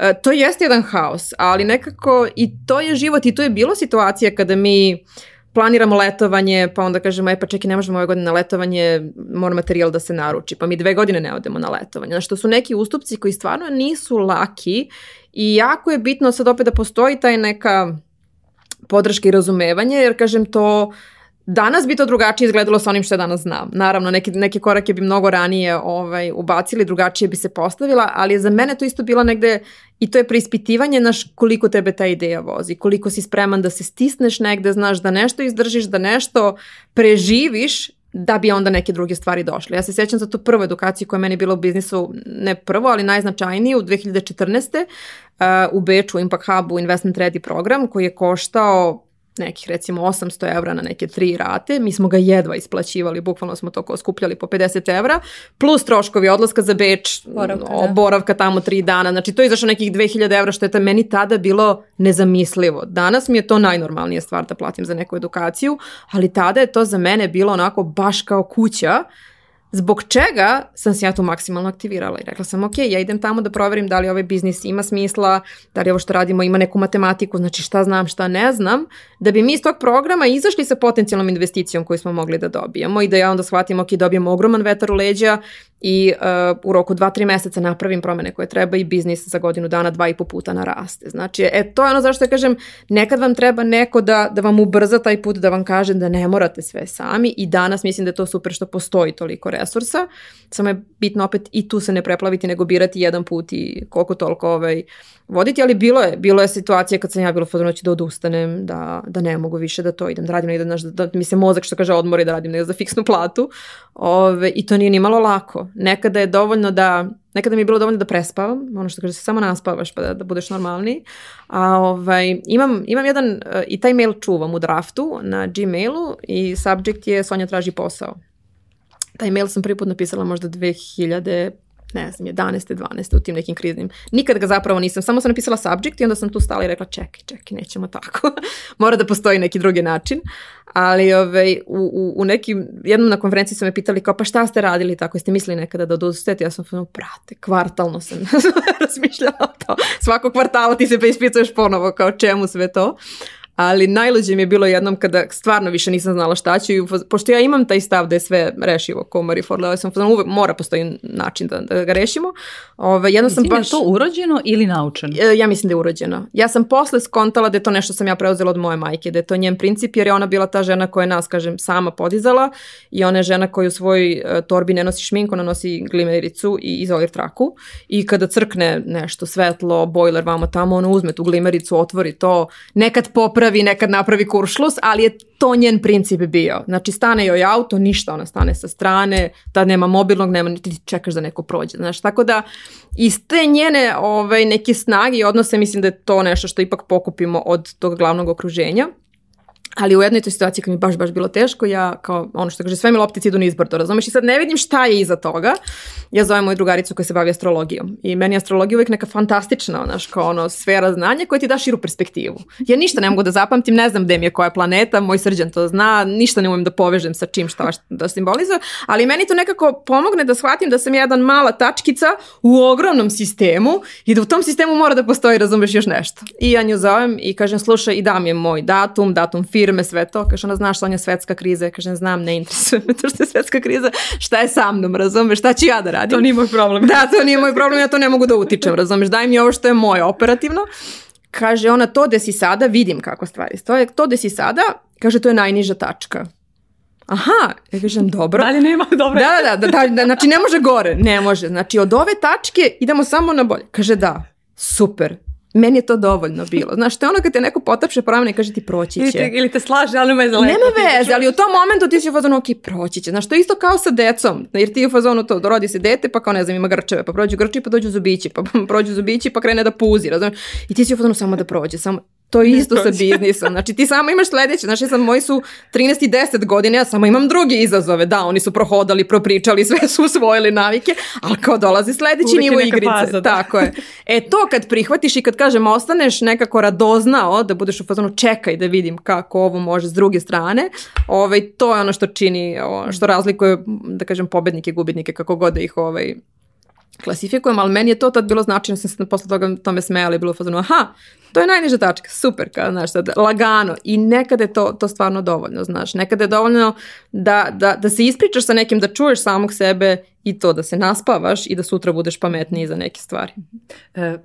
S3: E, to jeste jedan haos, ali nekako i to je život i to je bilo situacija kada mi planiramo letovanje, pa onda kažemo, e pa čekaj, ne možemo ove godine na letovanje, mora materijal da se naruči, pa mi dve godine ne odemo na letovanje. Znači, to su neki ustupci koji stvarno nisu laki i jako je bitno sad opet da postoji taj neka podrške i razumevanje, jer kažem to Danas bi to drugačije izgledalo sa onim što ja danas znam. Naravno, neke, neke korake bi mnogo ranije ovaj, ubacili, drugačije bi se postavila, ali za mene to isto bila negde, i to je preispitivanje naš koliko tebe ta ideja vozi, koliko si spreman da se stisneš negde, znaš da nešto izdržiš, da nešto preživiš da bi onda neke druge stvari došle. Ja se sjećam za tu prvu edukaciju koja je meni bila u biznisu, ne prvo, ali najznačajnije u 2014. Uh, u Beču Impact Hubu Investment Ready program koji je koštao nekih recimo 800 evra na neke tri rate, mi smo ga jedva isplaćivali, bukvalno smo to skupljali po 50 evra, plus troškovi odlaska za Beč, boravka, no, da. boravka tamo tri dana, znači to je izašlo nekih 2000 evra, što je ta meni tada bilo nezamislivo. Danas mi je to najnormalnija stvar da platim za neku edukaciju, ali tada je to za mene bilo onako baš kao kuća, zbog čega sam se ja tu maksimalno aktivirala i rekla sam ok, ja idem tamo da proverim da li ovaj biznis ima smisla, da li ovo što radimo ima neku matematiku, znači šta znam, šta ne znam, da bi mi iz tog programa izašli sa potencijalnom investicijom koju smo mogli da dobijemo i da ja onda shvatim ok, dobijemo ogroman vetar u leđa i uh, u roku 2-3 meseca napravim promene koje treba i biznis za godinu dana dva i po puta naraste. Znači, e, to je ono zašto ja kažem, nekad vam treba neko da, da vam ubrza taj put, da vam kaže da ne morate sve sami i danas mislim da je to super što postoji toliko resursa, samo je bitno opet i tu se ne preplaviti, nego birati jedan put i koliko toliko ovaj, voditi, ali bilo je, bilo je situacija kad sam ja bila fotonu da odustanem, da, da ne mogu više da to idem, da radim negde, da, da mi se mozak što kaže odmori da radim nego za fiksnu platu Ove, i to nije ni malo lako, Nekada je dovoljno da, nekada mi je bilo dovoljno da prespavam, ono što kaže se samo naspavaš pa da, da budeš normalni. A ovaj, imam, imam jedan, eh, i taj mail čuvam u draftu na Gmailu i subject je Sonja traži posao. Taj mail sam prvi put napisala možda 2000, ne znam, 11. 12. u tim nekim kriznim. Nikad ga zapravo nisam, samo sam napisala subject i onda sam tu stala i rekla čekaj, čekaj, nećemo tako. Mora da postoji neki drugi način ali ovaj, u, u, u nekim, jednom na konferenciji su me pitali kao pa šta ste radili tako, jeste mislili nekada da odustajete, ja sam ono, prate, kvartalno sam razmišljala to, svako kvartalo ti se preispituješ ponovo kao čemu sve to, ali najluđe mi je bilo jednom kada stvarno više nisam znala šta ću pošto ja imam taj stav da je sve rešivo komari forle, ja sam uvek mora postoji način da, da ga rešimo. Ove, ovaj, jedno mislim sam baš... je
S1: to urođeno ili naučeno?
S3: E, ja mislim da je urođeno. Ja sam posle skontala da je to nešto sam ja preuzela od moje majke, da je to njen princip jer je ona bila ta žena koja je nas, kažem, sama podizala i ona je žena koja u svojoj e, torbi ne nosi šminku, ona nosi glimericu i izolir traku i kada crkne nešto svetlo, bojler vamo tamo, ona uzme tu glimericu, otvori to, nekad popre napravi, nekad napravi kuršlus, ali je to njen princip bio. Znači stane joj auto, ništa, ona stane sa strane, tad nema mobilnog, nema, ti čekaš da neko prođe. Znači tako da iz te njene ovaj, neke snage i odnose mislim da je to nešto što ipak pokupimo od tog glavnog okruženja. Ali u jednoj toj situaciji kad mi baš, baš bilo teško, ja kao ono što kaže, sve mi loptice idu nizbrdo, razumeš? I sad ne vidim šta je iza toga. Ja zovem moju drugaricu koja se bavi astrologijom. I meni je astrologija uvijek neka fantastična, onaš, kao ono, sfera znanja koja ti da širu perspektivu. Ja ništa ne mogu da zapamtim, ne znam gde mi je koja planeta, moj srđan to zna, ništa ne umem da povežem sa čim šta da simbolizuje, ali meni to nekako pomogne da shvatim da sam jedan mala tačkica u ogromnom sistemu i da u tom sistemu mora da postoji, razumeš, još nešto. I ja nju zovem i kažem, slušaj, i dam je moj datum, datum firme, nervira me sve to, kaže ona znaš Sonja svetska kriza, ja kaže znam ne interesuje me to što je svetska kriza, šta je sa mnom, razumeš, šta ću ja da radim?
S1: To nije moj problem.
S3: Da, to nije moj problem, ja to ne mogu da utičem, razumeš, daj mi ovo što je moje operativno. Kaže ona to da si sada, vidim kako stvari stoje, to da si sada, kaže to je najniža tačka. Aha, ja kažem dobro.
S1: Dalje nema dobro.
S3: Da, da, da, da, da, znači ne može gore, ne može. Znači od ove tačke idemo samo na bolje. Kaže da, super, meni je to dovoljno bilo. Znaš, to je ono kad te neko potapše po ramenu i kaže ti proći će. Ili te,
S1: ili te slaže, ali nema je Nema
S3: veze, ali u tom momentu ti si u fazonu, ok, proći će. Znaš, to je isto kao sa decom, jer ti u fazonu to, rodi se dete, pa kao ne znam, ima grčeve, pa prođu grči, pa dođu zubići, pa prođu zubići, pa krene da puzi, razumiješ? I ti si u fazonu samo da prođe, samo To je isto sa biznisom. Znači ti samo imaš sledeće. Znači sam, moji su 13 i 10 godine, ja samo imam druge izazove. Da, oni su prohodali, propričali, sve su usvojili navike, ali kao dolazi sledeći Uvijek nivo igrice. Faza, da. Tako je. E to kad prihvatiš i kad kažem ostaneš nekako radoznao da budeš u fazonu čekaj da vidim kako ovo može s druge strane, ovaj, to je ono što čini, što razlikuje, da kažem, pobednike, i gubitnike, kako god da ih ovaj, klasifikujem, ali meni je to tad bilo značajno, sam se posle toga tome smejala i bilo fazonu, aha, to je najniža tačka, super, kao, znaš, sad, lagano i nekada je to, to stvarno dovoljno, znaš, nekada je dovoljno da, da, da se ispričaš sa nekim, da čuješ samog sebe i to, da se naspavaš i da sutra budeš pametniji za neke stvari.
S1: Mhm. E,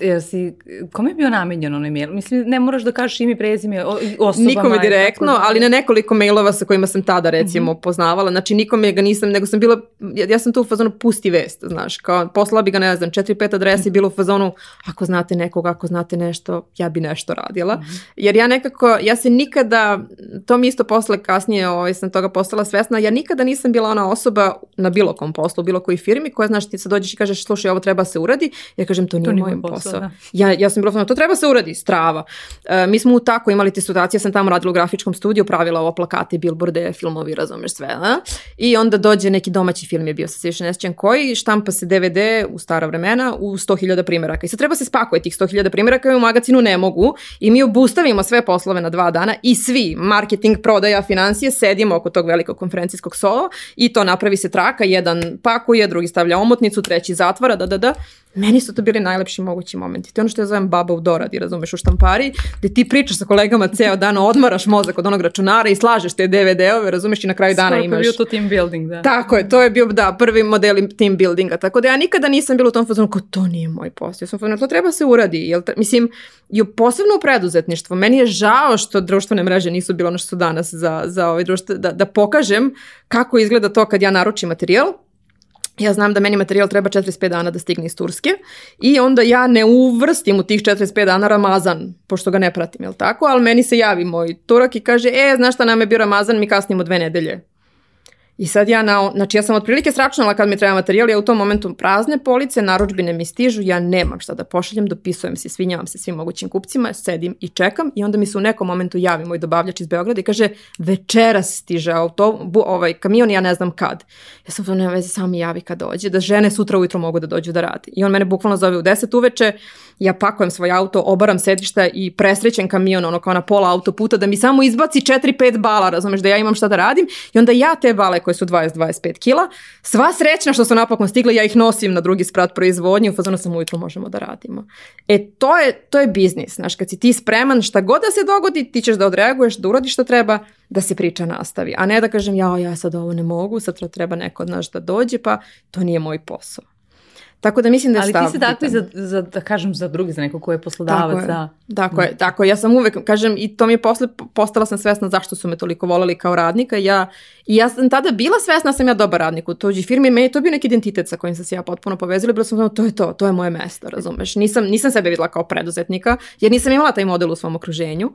S1: Jel si, kome je bio namenjen onaj mail? Mislim, ne moraš da kažeš ime, prezime, osobama.
S3: Nikome direktno, tako... ali na nekoliko mailova sa kojima sam tada recimo mm -hmm. poznavala. Znači nikome ga nisam, nego sam bila, ja, ja sam tu u fazonu pusti vest, znaš, kao poslala bi ga, ne znam, četiri, pet adresa i bila u fazonu ako znate nekoga, ako znate nešto, ja bi nešto radila. Mm -hmm. Jer ja nekako, ja se nikada, to mi isto posle kasnije ovaj, sam toga postala svesna, ja nikada nisam bila ona osoba na bilo kom poslu, bilo koji firmi koja, znaš, ti sad dođeš i kažeš, slušaj, ovo treba da se uradi, ja kažem, to nije to moj obavim posao. posao. Da. Ja, ja sam bila fana, to treba se uradi, strava. E, mi smo u tako imali te situacije, ja sam tamo radila u grafičkom studiju, pravila ovo plakate, bilborde, filmovi, razumeš sve. A? I onda dođe neki domaći film je bio, sa se više ne sjećam koji, štampa se DVD u stara vremena u 100.000 primjeraka. I sad treba se spakuje tih 100.000 primjeraka i u magazinu ne mogu i mi obustavimo sve poslove na dva dana i svi, marketing, prodaja, financije, sedimo oko tog velikog konferencijskog sova i to napravi se traka, jedan pakuje, drugi stavlja omotnicu, treći zatvara, da, da, da Meni su to bili najlepši mogući momenti. To je ono što ja zovem baba u doradi, razumeš, u štampari, gde ti pričaš sa kolegama ceo dan, odmaraš mozak od onog računara i slažeš te DVD-ove, razumeš, i na kraju Skoro dana imaš. Skoro bio to
S1: team building, da.
S3: Tako je, to je bio, da, prvi model team buildinga. Tako da ja nikada nisam bila u tom fazonu, ko to nije moj posao. Ja sam fazonu, to treba se uradi. Jel, mislim, i posebno u preduzetništvu. Meni je žao što društvene mreže nisu bilo ono što su danas za, za ovaj društvo, da, da pokažem kako izgleda to kad ja naručim materijal, ja znam da meni materijal treba 45 dana da stigne iz Turske i onda ja ne uvrstim u tih 45 dana Ramazan, pošto ga ne pratim, jel tako? Ali meni se javi moj Turak i kaže, e, znaš šta nam je bio Ramazan, mi kasnimo dve nedelje. I sad ja, na, znači ja sam otprilike sračnala kad mi treba materijal, ja u tom momentu prazne police, naručbine mi stižu, ja nemam šta da pošaljem, dopisujem se, svinjavam se svim mogućim kupcima, sedim i čekam i onda mi se u nekom momentu javi moj dobavljač iz Beograda i kaže večeras stiže auto, bu, ovaj kamion, ja ne znam kad. Ja sam to nema veze, sam mi javi kad dođe, da žene sutra ujutro mogu da dođu da radi. I on mene bukvalno zove u 10 uveče, ja pakujem svoj auto, obaram sedišta i presrećem kamion ono kao na pola autoputa da mi samo izbaci 4-5 bala, razumeš da ja imam šta da radim i onda ja te bale koje su 20-25 kila, sva srećna što su napokon stigle, ja ih nosim na drugi sprat proizvodnje, u fazonu sam ujutro možemo da radimo. E to je, to je biznis, znaš, kad si ti spreman šta god da se dogodi, ti ćeš da odreaguješ, da uradiš šta treba, da se priča nastavi, a ne da kažem ja, ja sad ovo ne mogu, sad treba neko od nas da dođe, pa to nije moj posao. Tako da mislim da je Ali
S1: stav. Ali ti si tako i za, za, da kažem, za drugi, za neko ko je poslodavac. Tako je,
S3: da. tako, je mm. tako Ja sam uvek, kažem, i to mi je posle, postala sam svesna zašto su me toliko volali kao radnika. Ja, I ja sam tada bila svesna da sam ja dobar radnik u tuđi firmi. Meni je to bio neki identitet sa kojim sam se ja potpuno povezala. Bila sam, to je to, to je moje mesto, razumeš. Nisam, nisam sebe videla kao preduzetnika, jer nisam imala taj model u svom okruženju.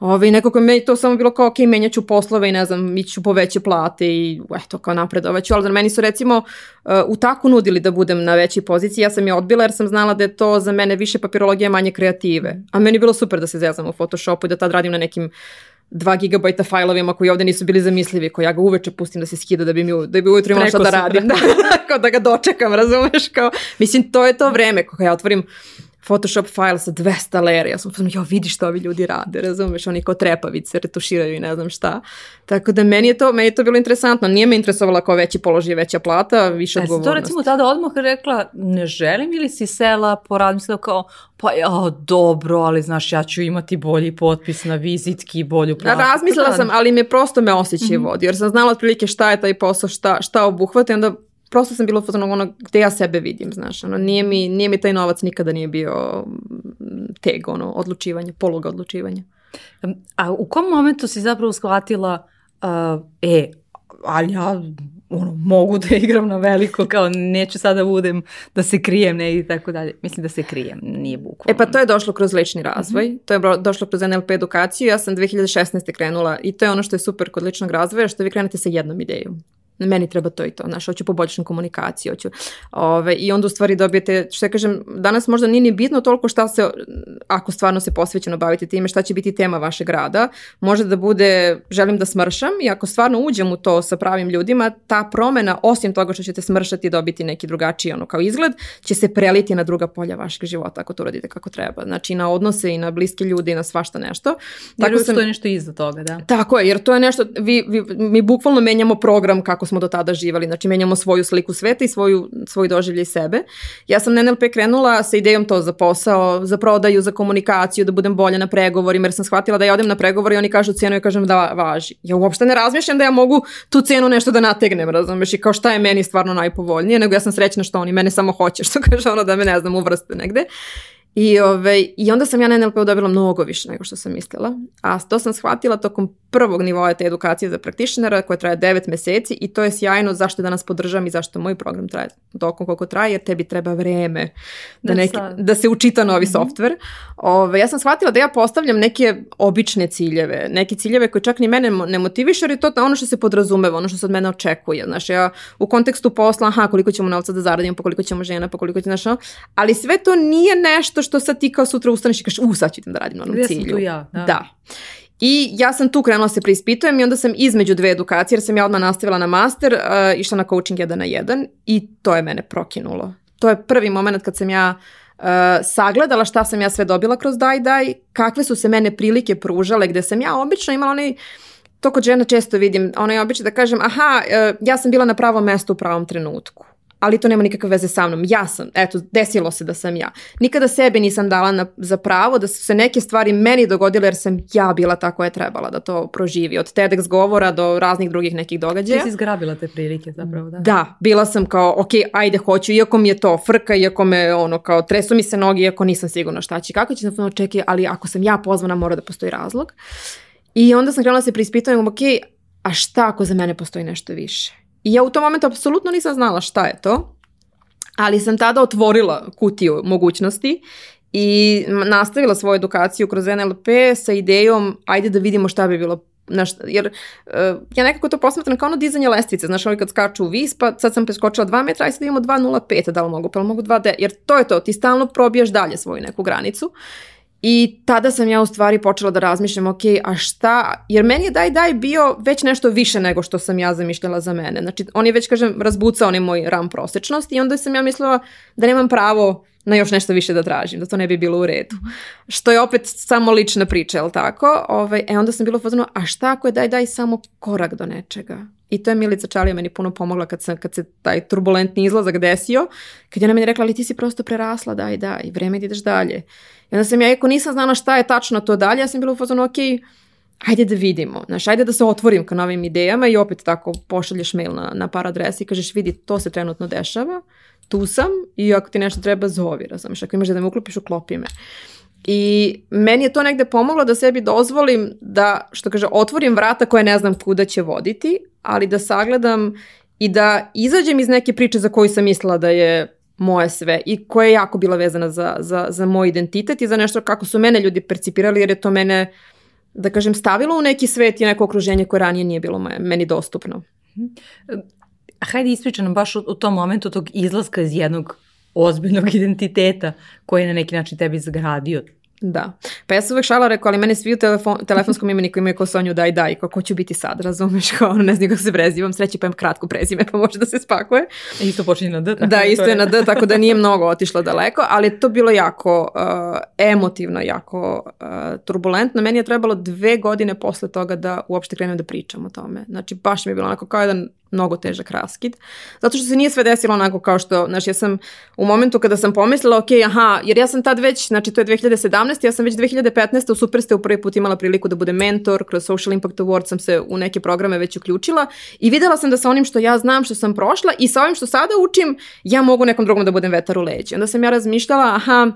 S3: Ove, ovaj, nekako je meni to samo bilo kao, ok, menjaću poslove i ne znam, iću po veće plate i eto, kao napredovaću. Ali meni su recimo uh, u taku nudili da budem na veći poziciji, ja sam je odbila jer sam znala da je to za mene više papirologije, manje kreative. A meni je bilo super da se zezam u Photoshopu i da tad radim na nekim 2 GB fajlovima koji ovde nisu bili zamislivi, koji ja ga uveče pustim da se skida da bi mi da bi ujutro imala šta da radim, da, kao da ga dočekam, razumeš, kao mislim to je to vreme koje ja otvorim Photoshop file sa 200 layera. Ja sam, pa ja vidi što ovi ljudi rade, razumeš, oni kao trepavice retuširaju i ne znam šta. Tako da meni je to, meni je to bilo interesantno. Nije me interesovala kao veći položaj, veća plata, više e, odgovornost. to
S1: recimo tada odmah rekla, ne želim ili si sela, poradmislila kao, pa ja, dobro, ali znaš, ja ću imati bolji potpis na vizitki i bolju da, platu.
S3: Da, razmislila sam, ali me prosto me osjećaj mm -hmm. vodio, jer sam znala otprilike šta je taj posao, šta, šta obuhvata i onda prosto sam bila u fazonu ono gde ja sebe vidim, znaš, ono, nije mi, nije mi taj novac nikada nije bio teg, ono, odlučivanje, poluga odlučivanja.
S1: A u kom momentu si zapravo shvatila, uh, e, ali ja ono, mogu da igram na veliko, kao neću sada da budem, da se krijem ne i tako dalje. Mislim da se krijem, nije bukvalno. E
S3: pa to je došlo kroz lični razvoj, mm -hmm. to je došlo kroz NLP edukaciju, ja sam 2016. krenula i to je ono što je super kod ličnog razvoja, što vi krenete sa jednom idejom meni treba to i to, znaš, hoću poboljšan komunikaciju, hoću, ove, i onda u stvari dobijete, što ja kažem, danas možda nije ni bitno toliko šta se, ako stvarno se posvećeno bavite time, šta će biti tema vašeg rada, može da bude, želim da smršam i ako stvarno uđem u to sa pravim ljudima, ta promena, osim toga što ćete smršati i dobiti neki drugačiji, ono, kao izgled, će se preliti na druga polja vašeg života, ako to radite kako treba, znači i na odnose i na bliske ljude i na svašta nešto.
S1: Tako jer sam, je nešto iza toga, da.
S3: Tako je, jer to je nešto, vi, vi, mi bukvalno menjamo program kako smo do tada živali. Znači, menjamo svoju sliku sveta i svoju, svoj doživljaj sebe. Ja sam na NLP krenula sa idejom to za posao, za prodaju, za komunikaciju, da budem bolja na pregovorima, jer sam shvatila da ja odem na pregovor i oni kažu cenu i kažem da važi. Ja uopšte ne razmišljam da ja mogu tu cenu nešto da nategnem, razumeš, i kao šta je meni stvarno najpovoljnije, nego ja sam srećna što oni mene samo hoće, što kaže ono da me ne znam uvrste negde. I, ovaj, I onda sam ja na NLP-u dobila mnogo više nego što sam mislila. A to sam shvatila tokom prvog nivoa te edukacije za praktišnera koja traje 9 meseci i to je sjajno zašto danas podržam i zašto moj program traje tokom koliko traje jer tebi treba vreme da, da neki, da se učita novi mm-hmm. softver. Ove, ovaj, ja sam shvatila da ja postavljam neke obične ciljeve, neke ciljeve koje čak ni mene ne motivišu jer je to ono što se podrazumeva, ono što se od mene očekuje. Znaš, ja u kontekstu posla, aha, koliko ćemo novca da zaradimo, pa koliko ćemo žena, pa koliko ćemo, znaš, ali sve to nije nešto što sad ti kao sutra ustaneš i kažeš, u, sad ću idem da radim na
S1: onom
S3: Gde cilju. Sam
S1: ja, da. da.
S3: I ja sam tu krenula da se preispitujem i onda sam između dve edukacije, jer sam ja odmah nastavila na master, uh, išla na coaching 1 na 1 i to je mene prokinulo. To je prvi moment kad sam ja uh, sagledala šta sam ja sve dobila kroz Daj Daj, kakve su se mene prilike pružale, gde sam ja obično imala onaj to kod žena često vidim, ono je obično da kažem, aha, eh, ja sam bila na pravom mestu u pravom trenutku ali to nema nikakve veze sa mnom. Ja sam, eto, desilo se da sam ja. Nikada sebe nisam dala na, za pravo da su se neke stvari meni dogodile jer sam ja bila ta koja je trebala da to proživi. Od TEDx govora do raznih drugih nekih događaja.
S1: Ti si zgrabila te prilike zapravo, da?
S3: Da, bila sam kao, ok, ajde hoću, iako mi je to frka, iako me ono kao, tresu mi se noge, iako nisam sigurna šta će, kako će, ono, čekaj, ali ako sam ja pozvana mora da postoji razlog. I onda sam krenula da se preispitavam, ok, a šta ako za mene postoji nešto više? I ja u tom momentu apsolutno nisam znala šta je to, ali sam tada otvorila kutiju mogućnosti i nastavila svoju edukaciju kroz NLP sa idejom ajde da vidimo šta bi bilo Na šta, jer uh, ja nekako to posmatram kao ono dizanje lestvice, znaš, ali kad skaču u vis, pa sad sam preskočila 2 metra, aj sad imamo 2.05, da li mogu, pa li mogu 2.9, jer to je to, ti stalno probijaš dalje svoju neku granicu I tada sam ja u stvari počela da razmišljam, ok, a šta, jer meni je daj daj bio već nešto više nego što sam ja zamišljala za mene. Znači, on je već, kažem, razbucao onaj moj ram prosečnost i onda sam ja mislila da nemam pravo na još nešto više da tražim, da to ne bi bilo u redu. Što je opet samo lična priča, jel tako? Ove, ovaj, e onda sam bilo pozvano, a šta ako je daj daj samo korak do nečega? I to je Milica Čalija meni puno pomogla kad, sam, kad se taj turbulentni izlazak desio, kad je ona meni rekla, ali ti si prosto prerasla, daj, daj, i vreme da ideš dalje. I onda sam ja, iako nisam znala šta je tačno to dalje, ja sam bila u fazonu, ok, ajde da vidimo, znaš, ajde da se otvorim ka novim idejama i opet tako pošalješ mail na, na par adresi i kažeš, vidi, to se trenutno dešava, tu sam i ako ti nešto treba zovi, razumiješ, ako imaš da me uklopiš, uklopi me. I meni je to negde pomoglo da sebi dozvolim da, što kaže, otvorim vrata koje ne znam kuda će voditi, ali da sagledam i da izađem iz neke priče za koju sam mislila da je moje sve i koja je jako bila vezana za, za, za moj identitet i za nešto kako su mene ljudi percipirali jer je to mene, da kažem, stavilo u neki svet i neko okruženje koje ranije nije bilo moje, meni dostupno. Mhm.
S1: A hajde ispriča nam baš u, u tom momentu tog izlaska iz jednog ozbiljnog identiteta koji je na neki način tebi zgradio
S3: Da. Pa ja sam uvek šala rekao, ali mene svi u telefon, telefonskom imeniku imaju kao Sonju daj daj, kao ko ću biti sad, razumeš, kao ne znam kako se prezivam, sreće pa imam kratko prezime pa može da se spakuje.
S1: E, isto počinje na D.
S3: Tako da, da isto je na D, tako da nije mnogo otišla daleko, ali je to bilo jako uh, emotivno, jako uh, turbulentno. Meni je trebalo dve godine posle toga da uopšte krenem da pričam o tome. Znači, baš mi je bilo onako kao jedan mnogo težak raskid. Zato što se nije sve desilo onako kao što, znači ja sam u momentu kada sam pomislila, ok, aha, jer ja sam tad već, znači to je 2017, ja sam već 2015. u Supersteu prvi put imala priliku da budem mentor, kroz Social Impact Award sam se u neke programe već uključila i videla sam da sa onim što ja znam, što sam prošla i sa ovim što sada učim, ja mogu nekom drugom da budem vetar u leđe. Onda sam ja razmišljala, aha,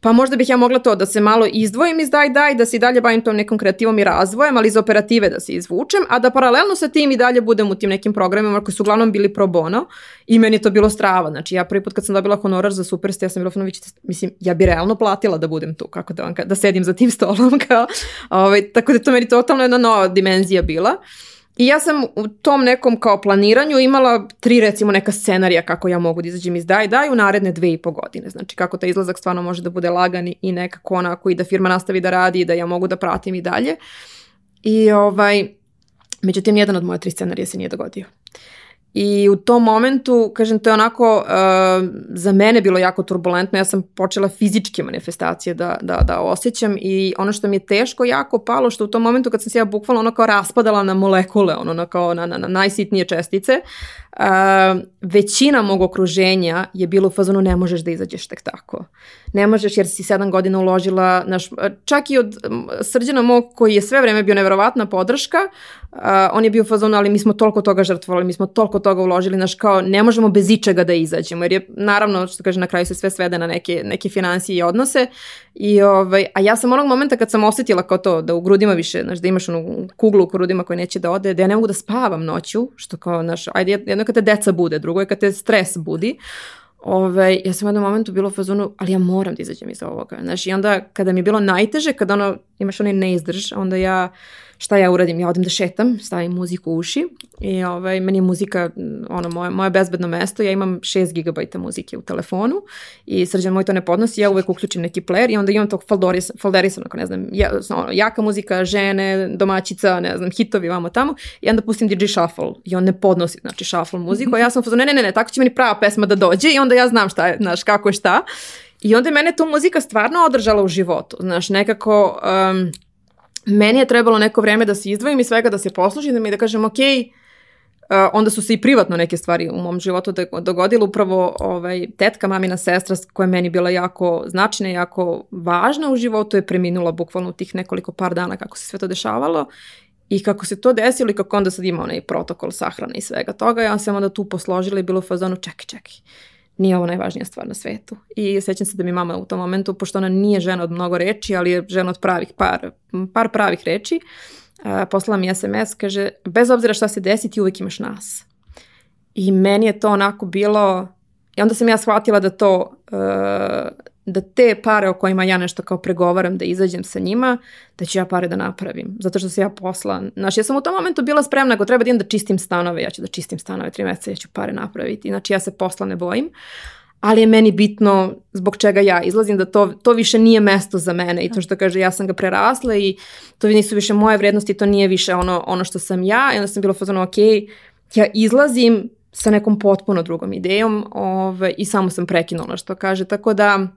S3: pa možda bih ja mogla to da se malo izdvojim iz daj daj, da se i dalje bavim tom nekom kreativom i razvojem, ali iz operative da se izvučem, a da paralelno sa tim i dalje budem u tim nekim programima koji su uglavnom bili pro bono i meni je to bilo strava. Znači ja prvi put kad sam dobila honorar za Superste, ja sam bila fanović, mislim, ja bi realno platila da budem tu, kako da vam, da sedim za tim stolom, kao, ovaj, tako da to meni totalno jedna nova dimenzija bila. Uh, I ja sam u tom nekom kao planiranju imala tri recimo neka scenarija kako ja mogu da izađem iz daj daj u naredne dve i po godine. Znači kako taj izlazak stvarno može da bude lagan i nekako onako i da firma nastavi da radi i da ja mogu da pratim i dalje. I ovaj, međutim, jedan od moja tri scenarija se nije dogodio. I u tom momentu, kažem, to je onako uh, za mene bilo jako turbulentno, ja sam počela fizičke manifestacije da, da, da osjećam i ono što mi je teško jako palo, što u tom momentu kad sam se ja bukvalno ono kao raspadala na molekule, ono, ono kao na, na, na najsitnije čestice, Uh, većina mog okruženja je bilo u fazonu ne možeš da izađeš tek tako. Ne možeš jer si sedam godina uložila, naš, čak i od srđana mog koji je sve vreme bio neverovatna podrška, uh, on je bio u fazonu ali mi smo toliko toga žrtvovali, mi smo toliko toga uložili, naš kao ne možemo bez ičega da izađemo jer je naravno što kaže na kraju se sve svede na neke, neke financije i odnose I ovaj, a ja sam onog momenta kad sam osetila kao to, da u grudima više, znaš, da imaš onu kuglu u grudima koja neće da ode, da ja ne mogu da spavam noću, što kao, znaš, ajde, jedno kad te deca bude, drugo je kad te stres budi, Ovaj, ja sam u jednom momentu bila u fazonu, ali ja moram da izađem iz ovoga. Znaš, i onda kada mi je bilo najteže, kada ono, imaš onaj neizdrž, onda ja uh, šta ja uradim? Ja odem da šetam, stavim muziku u uši i ovaj, meni je muzika mm, ono, moje, moje bezbedno mesto. Ja imam 6 GB muzike u telefonu i srđan moj to ne podnosi. Ja uvek uključim neki player i onda imam tog faldoris, falderisa, onako, ne znam, ja, ono, jaka muzika, žene, domaćica, ne znam, hitovi, vamo tamo. I onda pustim DJ Shuffle i on ne podnosi, znači, Shuffle muziku. A ja sam ne, ne, ne, ne, tako će meni prava pesma da dođe i onda ja znam šta je, znaš, kako je šta. I onda je mene tu muzika stvarno održala u životu. Znaš, nekako... Um, meni je trebalo neko vreme da se izdvojim i svega da se poslušim, da mi da kažem, ok, e, onda su se i privatno neke stvari u mom životu dogodile, upravo ovaj, tetka, mamina sestra, koja je meni bila jako značajna, jako važna u životu, je preminula bukvalno u tih nekoliko par dana kako se sve to dešavalo i kako se to desilo i kako onda sad ima onaj protokol sahrane i svega toga, ja sam onda tu posložila i bilo u fazonu, čekaj, čekaj, nije ovo najvažnija stvar na svetu. I sećam se da mi mama u tom momentu, pošto ona nije žena od mnogo reči, ali je žena od pravih par, par pravih reči, a, poslala mi SMS, kaže, bez obzira šta se desi, ti uvijek imaš nas. I meni je to onako bilo, i onda sam ja shvatila da to, da te pare o kojima ja nešto kao pregovaram da izađem sa njima, da ću ja pare da napravim, zato što se ja posla. Znači, ja sam u tom momentu bila spremna, ako treba da idem da čistim stanove, ja ću da čistim stanove tri meseca, ja ću pare napraviti. Znači, ja se posla ne bojim, ali je meni bitno zbog čega ja izlazim, da to, to više nije mesto za mene i to što kaže, ja sam ga prerasla i to nisu više moje vrednosti, to nije više ono, ono što sam ja i onda sam bila fazona, ok, ja izlazim sa nekom potpuno drugom idejom ove, ovaj, i samo sam prekinula što kaže, tako da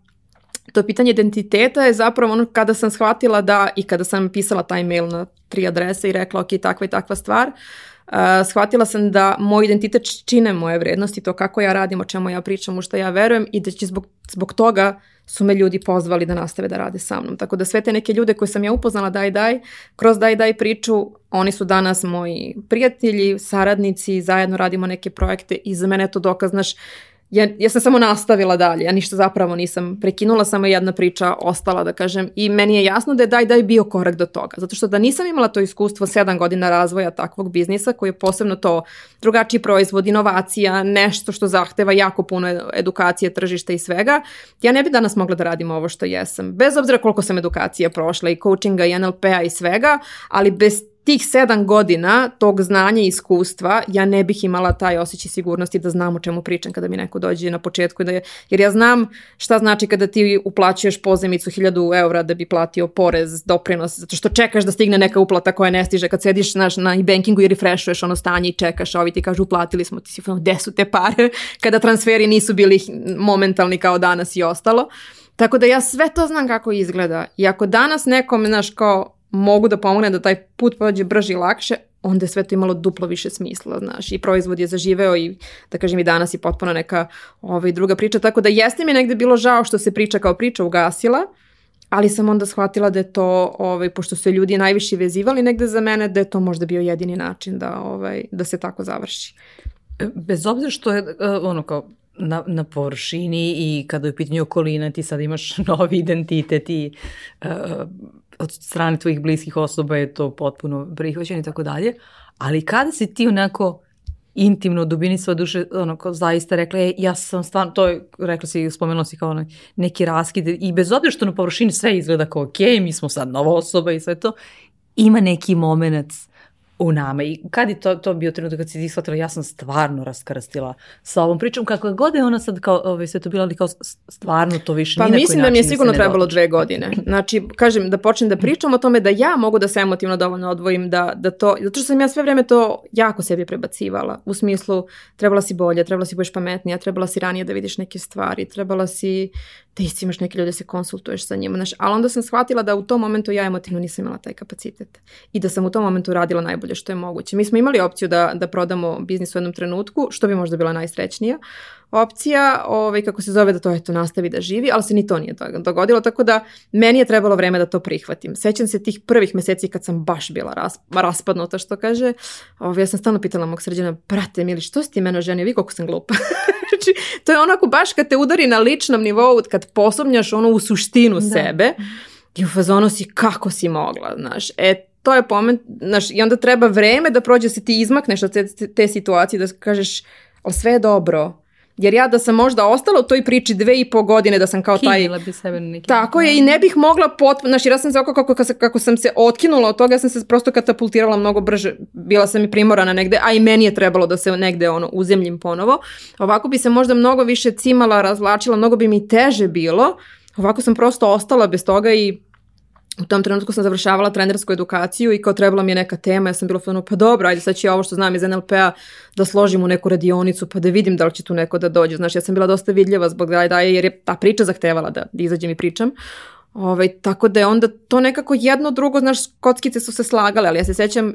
S3: to pitanje identiteta je zapravo ono kada sam shvatila da i kada sam pisala taj mail na tri adrese i rekla ok, takva i takva stvar, uh, shvatila sam da moj identitet čine moje vrednosti, to kako ja radim, o čemu ja pričam, u što ja verujem i da će zbog, zbog toga su me ljudi pozvali da nastave da rade sa mnom. Tako da sve te neke ljude koje sam ja upoznala daj daj, kroz daj daj priču, oni su danas moji prijatelji, saradnici, zajedno radimo neke projekte i za mene je to dokaz, znaš, ja, ja sam samo nastavila dalje, ja ništa zapravo nisam prekinula, samo jedna priča ostala da kažem i meni je jasno da je daj daj bio korak do toga, zato što da nisam imala to iskustvo 7 godina razvoja takvog biznisa koji je posebno to drugačiji proizvod, inovacija, nešto što zahteva jako puno edukacije, tržišta i svega, ja ne bi danas mogla da radim ovo što jesam, bez obzira koliko sam edukacije prošla i coachinga i NLP-a i svega, ali bez tih sedam godina tog znanja i iskustva ja ne bih imala taj osjećaj sigurnosti da znam o čemu pričam kada mi neko dođe na početku. Da je, jer ja znam šta znači kada ti uplaćuješ pozemicu 1000 eura da bi platio porez, doprinos, zato što čekaš da stigne neka uplata koja ne stiže. Kad sediš naš, na e-bankingu i refreshuješ ono stanje i čekaš, a ovi ti kažu uplatili smo, ti si ono, gde su te pare? kada transferi nisu bili momentalni kao danas i ostalo. Tako da ja sve to znam kako izgleda. I ako danas nekom, znaš, kao mogu da pomogne da taj put prođe brže i lakše, onda je sve to imalo duplo više smisla, znaš, i proizvod je zaživeo i, da kažem, i danas je potpuno neka ovaj, druga priča, tako da jeste mi negde bilo žao što se priča kao priča ugasila, ali sam onda shvatila da je to, ovaj, pošto su ljudi najviše vezivali negde za mene, da je to možda bio jedini način da, ovaj, da se tako završi.
S1: E, bez obzira što je, e, ono kao, na, na površini i kada je u pitanju okolina ti sad imaš novi identitet i uh, od strane tvojih bliskih osoba je to potpuno prihvaćeno i tako dalje, ali kada si ti onako intimno dubini svoje duše ono kao zaista rekla je ja sam stvarno to je rekla si spomenula si kao ono, neki raskid i bez obzira što na površini sve izgleda kao okay, mi smo sad nova osoba i sve to ima neki momenac o nama. I kad je to, to bio trenutak kad si ti shvatila, ja sam stvarno raskrstila sa ovom pričom, kakva god je ona sad kao, ovaj, sve to bila, ali kao stvarno to više
S3: pa, ni Pa mislim da mi je sigurno trebalo dve godine. Znači, kažem, da počnem da pričam o tome da ja mogu da se emotivno dovoljno odvojim, da, da to, zato što sam ja sve vreme to jako sebi prebacivala. U smislu, trebala si bolje, trebala si budeš pametnija, trebala si ranije da vidiš neke stvari, trebala si da isto imaš neke ljude da se konsultuješ sa njima. Znaš, ali onda sam shvatila da u tom momentu ja emotivno nisam imala taj kapacitet i da sam u tom momentu radila najbolje što je moguće. Mi smo imali opciju da, da prodamo biznis u jednom trenutku, što bi možda bila najsrećnija opcija, ovaj, kako se zove da to eto, nastavi da živi, ali se ni to nije dogodilo, tako da meni je trebalo vreme da to prihvatim. Sećam se tih prvih meseci kad sam baš bila ras, raspadnuta, što kaže, ovaj, ja sam stalno pitala mog srđana, brate, mili, što si ti mene ženio, vi koliko sam glupa. znači, to je onako baš kad te udari na ličnom nivou, kad posumnjaš ono u suštinu da. sebe i u fazonu si kako si mogla, znaš. E, to je pomen, znaš, i onda treba vreme da prođe da se ti izmakneš od te, te situacije, da kažeš, ali sve je dobro, Jer ja da sam možda ostala u toj priči dve i po godine da sam kao taj... Kinila
S1: bi sebe na neki
S3: Tako je i da. ne bih mogla potpuno... Znači ja sam se kako, kako, kako sam se otkinula od toga, ja sam se prosto katapultirala mnogo brže. Bila sam i primorana negde, a i meni je trebalo da se negde ono uzemljim ponovo. Ovako bi se možda mnogo više cimala, razlačila, mnogo bi mi teže bilo. Ovako sam prosto ostala bez toga i u tom trenutku sam završavala trenersku edukaciju i kao trebala mi je neka tema, ja sam bila fano, pa dobro, ajde sad ću ja ovo što znam iz NLP-a da složim u neku radionicu pa da vidim da li će tu neko da dođe. Znaš, ja sam bila dosta vidljiva zbog da, da jer je ta priča zahtevala da, da izađem i pričam. Ovaj, tako da je onda to nekako jedno drugo, znaš, kockice su se slagale, ali ja se sećam, uh,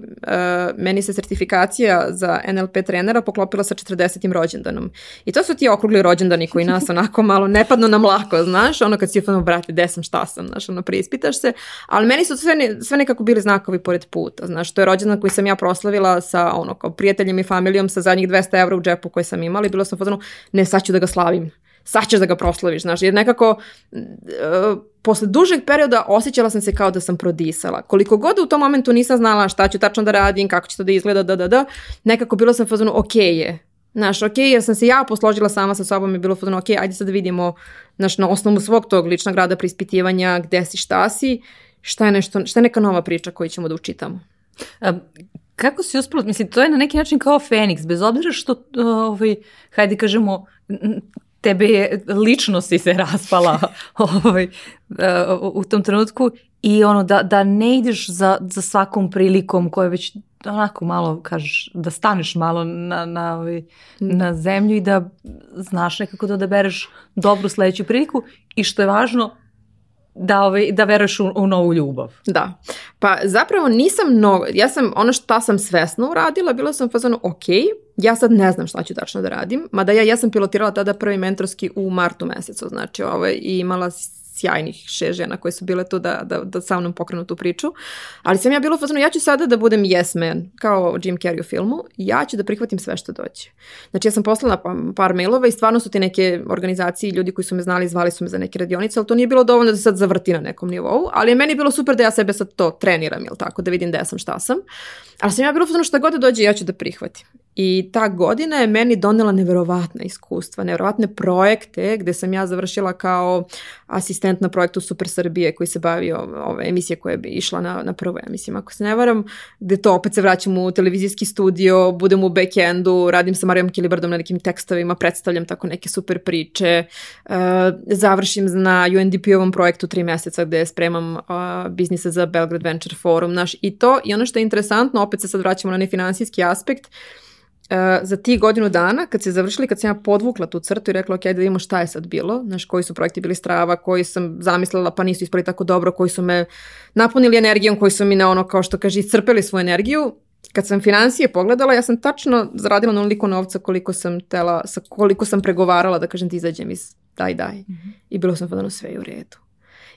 S3: meni se sertifikacija za NLP trenera poklopila sa 40. rođendanom. I to su ti okrugli rođendani koji nas onako malo nepadno nam lako, znaš, ono kad si ono, brate, gde sam, šta sam, znaš, ono, preispitaš se. Ali meni su sve, sve nekako bili znakovi pored puta, znaš, to je rođendan koji sam ja proslavila sa, ono, kao prijateljem i familijom sa zadnjih 200 evra u džepu koje sam imala i bilo sam fazonu, ne, sad ću da ga slavim sad ćeš da ga proslaviš, znaš, jer nekako e, posle dužeg perioda osjećala sam se kao da sam prodisala. Koliko god u tom momentu nisam znala šta ću tačno da radim, kako će to da izgleda, da, da, da, nekako bilo sam fazonu, ok je, Znaš, ok, jer sam se ja posložila sama sa sobom i bilo fotno, ok, ajde sad da vidimo znaš, na osnovu svog tog ličnog rada preispitivanja gde si, šta si, šta je, nešto, šta je neka nova priča koju ćemo da učitamo. A,
S1: kako si uspela, mislim, to je na neki način kao Feniks, bez obzira što, ovaj, hajde kažemo, tebe lično si se raspala ovaj, e, u tom trenutku i ono da, da ne ideš za, za svakom prilikom koja već onako malo kažeš da staneš malo na, na, ovaj, na zemlju i da znaš nekako da odabereš dobru sledeću priliku i što je važno da, ovaj, da veruješ u, u novu ljubav.
S3: Da. Pa zapravo nisam mnogo, ja sam ono šta sam svesno uradila, bila sam fazano ok, ja sad ne znam šta ću tačno da radim, mada ja, ja sam pilotirala tada prvi mentorski u martu mesecu, znači ovaj, i imala sjajnih še žena koje su bile tu da, da, da sa mnom pokrenu tu priču. Ali sam ja bila fazno, ja ću sada da budem yes man, kao Jim Carrey u filmu, ja ću da prihvatim sve što dođe. Znači ja sam poslala pa, par mailova i stvarno su ti neke organizacije i ljudi koji su me znali, zvali su me za neke radionice, ali to nije bilo dovoljno da sad zavrti na nekom nivou, ali meni bilo super da ja sebe sad to treniram, jel tako, da vidim da ja sam šta sam. Ali sam ja bila fazno šta god da dođe, ja ću da prihvatim. I ta godina je meni donela neverovatna iskustva, neverovatne projekte gde sam ja završila kao asistent asistent na projektu Super Srbije koji se bavio ove emisije koja bi išla na, na prvoj ja mislim, ako se ne varam, gde to opet se vraćam u televizijski studio, budem u backendu, radim sa Marijom Kilibardom na nekim tekstovima, predstavljam tako neke super priče, uh, završim na UNDP-ovom projektu tri meseca gde spremam uh, biznise za Belgrade Venture Forum naš i to. I ono što je interesantno, opet se sad vraćamo na nefinansijski aspekt, uh, E, za ti godinu dana, kad se završili, kad sam ja podvukla tu crtu i rekla, ok, da vidimo šta je sad bilo, znaš, koji su projekti bili strava, koji sam zamislila pa nisu ispali tako dobro, koji su me napunili energijom, koji su mi na ono, kao što kaže, iscrpili svoju energiju, kad sam financije pogledala, ja sam tačno zaradila onoliko novca koliko sam tela, sa koliko sam pregovarala da kažem ti da izađem iz daj daj. Mm -hmm. I bilo sam pa sve u redu.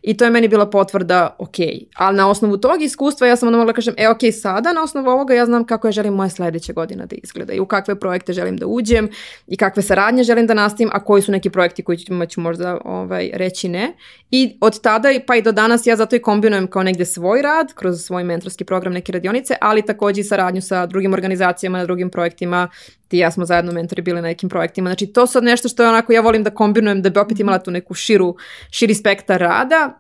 S3: I to je meni bila potvrda, ok. Ali na osnovu tog iskustva ja sam onda mogla da kažem, e ok, sada na osnovu ovoga ja znam kako ja želim moje sledeće godine da izgleda i u kakve projekte želim da uđem i kakve saradnje želim da nastavim, a koji su neki projekti koji ću, ću možda ovaj, reći ne. I od tada pa i do danas ja zato i kombinujem kao negde svoj rad, kroz svoj mentorski program neke radionice, ali takođe i saradnju sa drugim organizacijama, na drugim projektima, ti ja smo zajedno mentori bili na nekim projektima. Znači to sad nešto što je onako ja volim da kombinujem da bi opet imala tu neku širu, širi spektar rada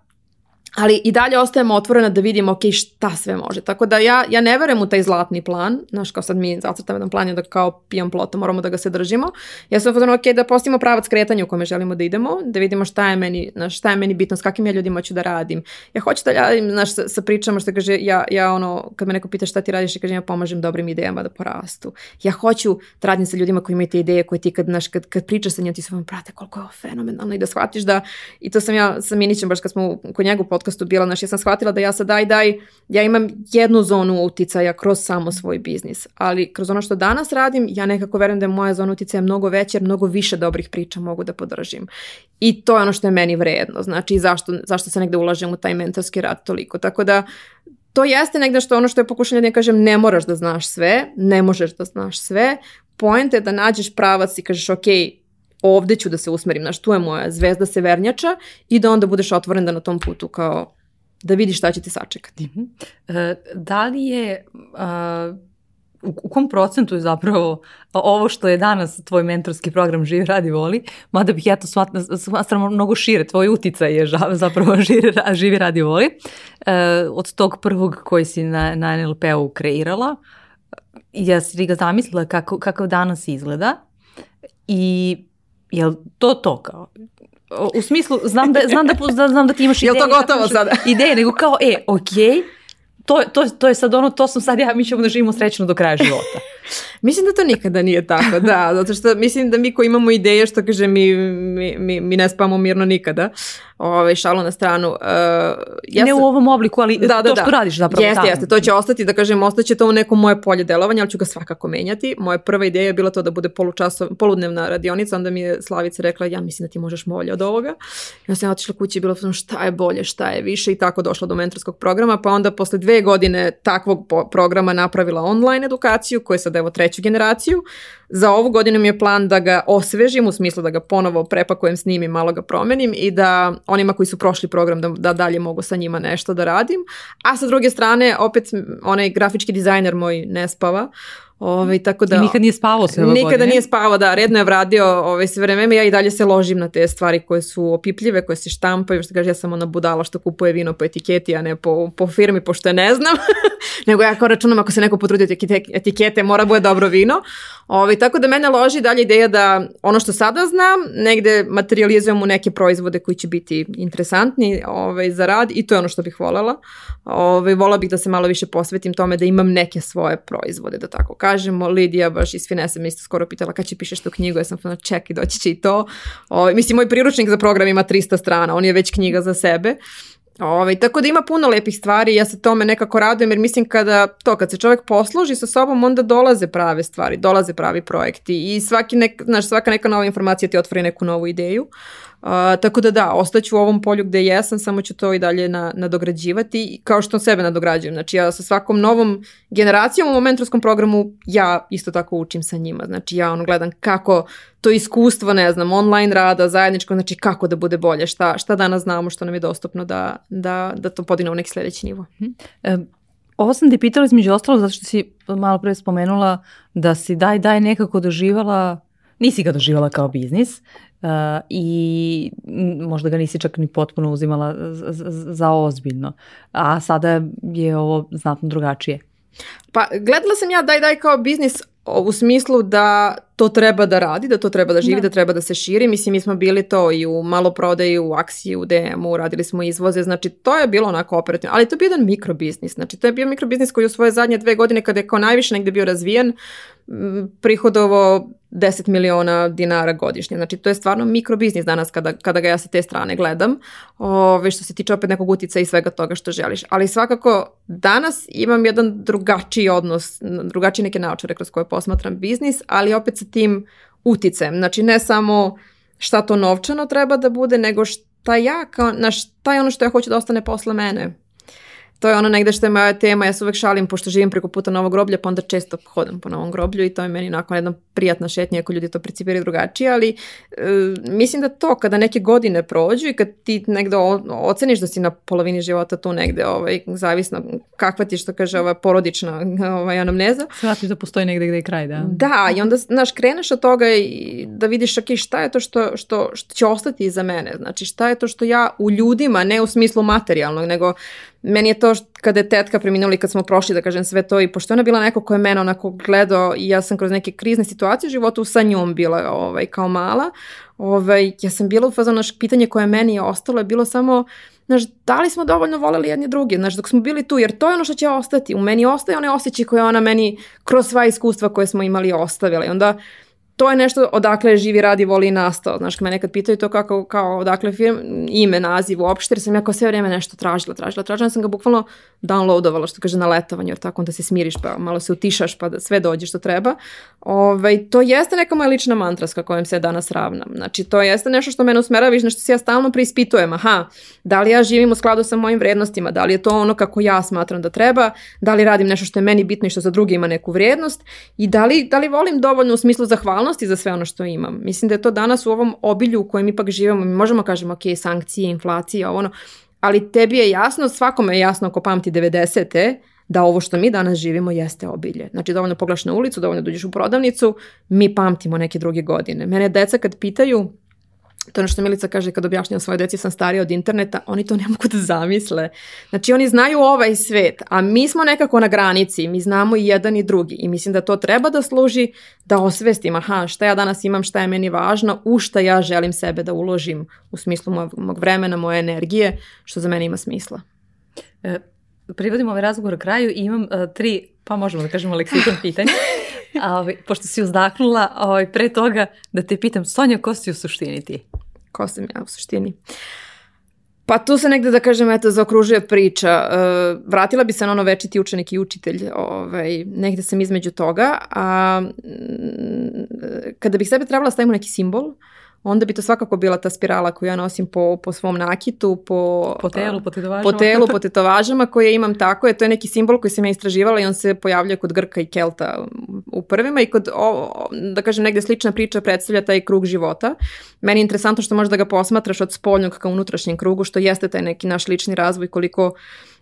S3: ali i dalje ostajemo otvorena da vidimo ok, šta sve može. Tako da ja, ja ne verujem u taj zlatni plan, znaš kao sad mi zacrtam jedan plan je da kao pijem plota, moramo da ga se držimo. Ja sam fazon ok, da postimo pravac kretanja u kome želimo da idemo, da vidimo šta je meni, znaš, šta je meni bitno, s kakvim ja ljudima ću da radim. Ja hoću da radim, znaš, sa, sa pričama što kaže, ja, ja ono, kad me neko pita šta ti radiš, ja kažem ja pomažem dobrim idejama da porastu. Ja hoću da radim sa ljudima koji imaju te ideje koje ti kad, znaš, kad, kad pričaš sa njim, ti se vam prate koliko je ovo fenomenalno i da shvatiš da, i to sam ja sa Minićem baš kad smo kod njega podcastu bila, znaš, ja sam shvatila da ja sad daj, daj, ja imam jednu zonu uticaja kroz samo svoj biznis, ali kroz ono što danas radim, ja nekako verujem da je moja zona uticaja mnogo veća, jer mnogo više dobrih priča mogu da podržim. I to je ono što je meni vredno, znači zašto, zašto se negde ulažem u taj mentorski rad toliko. Tako da, to jeste negde što ono što je pokušanje da ne kažem ne moraš da znaš sve, ne možeš da znaš sve, point je da nađeš pravac i kažeš ok, ovde ću da se usmerim, znaš, tu je moja zvezda severnjača i da onda budeš otvoren da na tom putu kao da vidiš šta će te sačekati. Mm
S1: -hmm. Da li je, a, u kom procentu je zapravo ovo što je danas tvoj mentorski program Živi, radi, voli, mada bih ja to smatramo mnogo šire, tvoj uticaj je zapravo Živi, živi radi, voli, a, e, od tog prvog koji si na, na NLP-u kreirala, ja si ga zamislila kako, kako danas izgleda i Jel to to kao? U smislu, znam da, znam da, znam da ti imaš ideje. Jel to
S3: gotovo da
S1: sada? Ideje, nego kao, e, okej, okay, to, to, to je sad ono, to sam sad ja, mi ćemo da živimo srećno do kraja života.
S3: mislim da to nikada nije tako, da, zato što mislim da mi koji imamo ideje, što kaže, mi, mi, mi, mi ne spamo mirno nikada, ovaj, šalu na stranu.
S1: Uh, jeste, Ne u ovom obliku, ali da, da to da. što da. radiš zapravo.
S3: Jeste, da. jeste, to će ostati, da kažem, ostaće to u nekom moje polje delovanja, ali ću ga svakako menjati. Moja prva ideja je bila to da bude polučasov, poludnevna radionica, onda mi je Slavica rekla, ja mislim da ti možeš bolje od ovoga. Ja sam otišla kući i bila sam šta je bolje, šta je više i tako došla do mentorskog programa, pa onda posle dve godine takvog programa napravila online edukaciju, koja je sad evo treću generaciju, Za ovu godinu mi je plan da ga osvežim, u smislu da ga ponovo prepakujem, snimim, malo ga promenim i da onima koji su prošli program da, da dalje mogu sa njima nešto da radim. A sa druge strane, opet onaj grafički dizajner moj ne spava. Ove, ovaj, tako da,
S1: I nikad nije spavao
S3: sve ove Nikada godine. nije spavao, da, redno je vradio ove, ovaj, sve vreme, ja i dalje se ložim na te stvari koje su opipljive, koje se štampaju, što kaže, ja sam ona budala što kupuje vino po etiketi, a ne po, po firmi, pošto je ne znam, nego ja kao računam ako se neko potrudi etikete, etikete mora bude dobro vino. Ove, ovaj, tako da mene loži dalje ideja da ono što sada znam, negde materializujem u neke proizvode koji će biti interesantni ove, za rad i to je ono što bih volela. Ove, volela bih da se malo više posvetim tome da imam neke svoje proizvode, da tako kažem kažemo, Lidija baš iz Finesa me isto skoro pitala kad će pišeš tu knjigu, ja sam ček i doći će i to. O, ovaj, mislim, moj priručnik za program ima 300 strana, on je već knjiga za sebe. Ove, ovaj, tako da ima puno lepih stvari, ja se tome nekako radujem jer mislim kada to kad se čovjek posloži sa sobom onda dolaze prave stvari, dolaze pravi projekti i svaki nek, znaš, svaka neka nova informacija ti otvori neku novu ideju. A, tako da da, ostaću u ovom polju gde jesam, samo ću to i dalje na, nadograđivati, kao što sebe nadograđujem. Znači ja sa svakom novom generacijom u mentorskom programu ja isto tako učim sa njima. Znači ja ono gledam kako to iskustvo, ne znam, online rada, zajedničko, znači kako da bude bolje, šta, šta danas znamo, što nam je dostupno da, da, da to podigne u neki sledeći nivo. Mhm.
S1: E, ovo sam ti pitala između ostalo zato što si malo pre spomenula da si daj daj nekako doživala nisi ga doživala kao biznis, Uh, i možda ga nisi čak ni potpuno uzimala za ozbiljno. A sada je ovo znatno drugačije.
S3: Pa gledala sam ja Daj Daj kao biznis u smislu da to treba da radi, da to treba da živi, da, da treba da se širi. Mislim, mi smo bili to i u maloprodaju, u aksiji, u DM-u, radili smo izvoze, znači to je bilo onako operativno, ali to je bio jedan mikrobiznis, znači to je bio mikrobiznis koji u svoje zadnje dve godine kada je kao najviše negde bio razvijen, prihodovo 10 miliona dinara godišnje. Znači, to je stvarno mikrobiznis danas kada, kada ga ja sa te strane gledam, ove, što se tiče opet nekog utica i svega toga što želiš. Ali svakako, danas imam jedan drugačiji odnos, drugačiji neke naočare kroz koje posmatram biznis, ali opet se tim uticajem. Znači ne samo šta to novčano treba da bude, nego šta ja, kao, na šta je ono što ja hoću da ostane posle mene to je ono negde što je moja tema, ja se uvijek šalim pošto živim preko puta novog groblja, pa onda često hodam po novom groblju i to je meni nakon jedna prijatna šetnja ako ljudi to percipiraju drugačije, ali e, mislim da to kada neke godine prođu i kad ti negdje oceniš da si na polovini života tu negde, ovaj, zavisno kakva ti što kaže ova porodična ovaj, anamneza.
S1: Svatiš da postoji negde gde je kraj, da?
S3: Da, i onda znaš, kreneš od toga i da vidiš okay, šta je to što, što, što će ostati iza mene, znači šta je to što ja u ljudima, ne u smislu materijalnog, nego meni je to št, kada je tetka preminula i kad smo prošli, da kažem, sve to i pošto ona bila neko ko je mene onako gledao i ja sam kroz neke krizne situacije u životu sa njom bila ovaj, kao mala, ovaj, ja sam bila u fazonu, naš pitanje koje meni je ostalo je bilo samo Znaš, da li smo dovoljno voleli jedni druge, znaš, dok smo bili tu, jer to je ono što će ostati. U meni ostaje one osjećaj koje ona meni kroz sva iskustva koje smo imali ostavila. I onda, to je nešto odakle živi, radi, voli i nastao. Znaš, kad me nekad pitaju to kako, kao odakle film, ime, naziv, uopšte, jer sam ja kao sve vrijeme nešto tražila, tražila, tražila, sam ga bukvalno downloadovala, što kaže, na letovanju, jer tako onda se smiriš, pa malo se utišaš, pa da sve dođe što treba. Ove, ovaj, to jeste neka moja lična mantra s kojom se danas ravnam. Znači, to jeste nešto što mene usmeraviš, nešto se ja stalno preispitujem. Aha, da li ja živim u skladu sa mojim vrednostima, da li je to ono kako ja smatram da treba, da li radim nešto što je meni bitno i što za druge ima neku vrednost i da li, da li volim dovoljno u smislu zahval zahvalnosti za sve ono što imam. Mislim da je to danas u ovom obilju u kojem ipak živimo, mi možemo kažemo, ok, sankcije, inflacija, ovo ono, ali tebi je jasno, svakome je jasno ako pamti 90-te, da ovo što mi danas živimo jeste obilje. Znači dovoljno poglaš na ulicu, dovoljno dođeš u prodavnicu, mi pamtimo neke druge godine. Mene deca kad pitaju To ono što Milica kaže kad objašnjam svoje deci sam starija od interneta, oni to ne mogu da zamisle. Znači oni znaju ovaj svet, a mi smo nekako na granici, mi znamo i jedan i drugi i mislim da to treba da služi da osvestim, aha, šta ja danas imam, šta je meni važno, u šta ja želim sebe da uložim u smislu mog, mog vremena, moje energije, što za mene ima smisla.
S1: E, privodimo ovaj razgovor kraju i imam a, e, tri, pa možemo da kažemo leksikon pitanja. A, ovaj, pošto si uzdahnula, a, ovaj, pre toga da te pitam, Sonja, ko si u suštini ti?
S3: ko sam ja u suštini. Pa tu se negde, da kažem, eto, zaokružuje priča. E, vratila bi se na ono večiti učenik i učitelj. Ovaj, negde sam između toga. A kada bih sebe trebala stavim neki simbol, onda bi to svakako bila ta spirala koju ja nosim po, po svom nakitu, po,
S1: po telu, po tetovažama.
S3: Po telu, po tetovažama koje imam tako je. To je neki simbol koji sam ja istraživala i on se pojavljuje kod Grka i Kelta u prvima i kod, o, da kažem, negde slična priča predstavlja taj krug života. Meni je interesantno što možeš da ga posmatraš od spoljnog ka unutrašnjem krugu, što jeste taj neki naš lični razvoj, koliko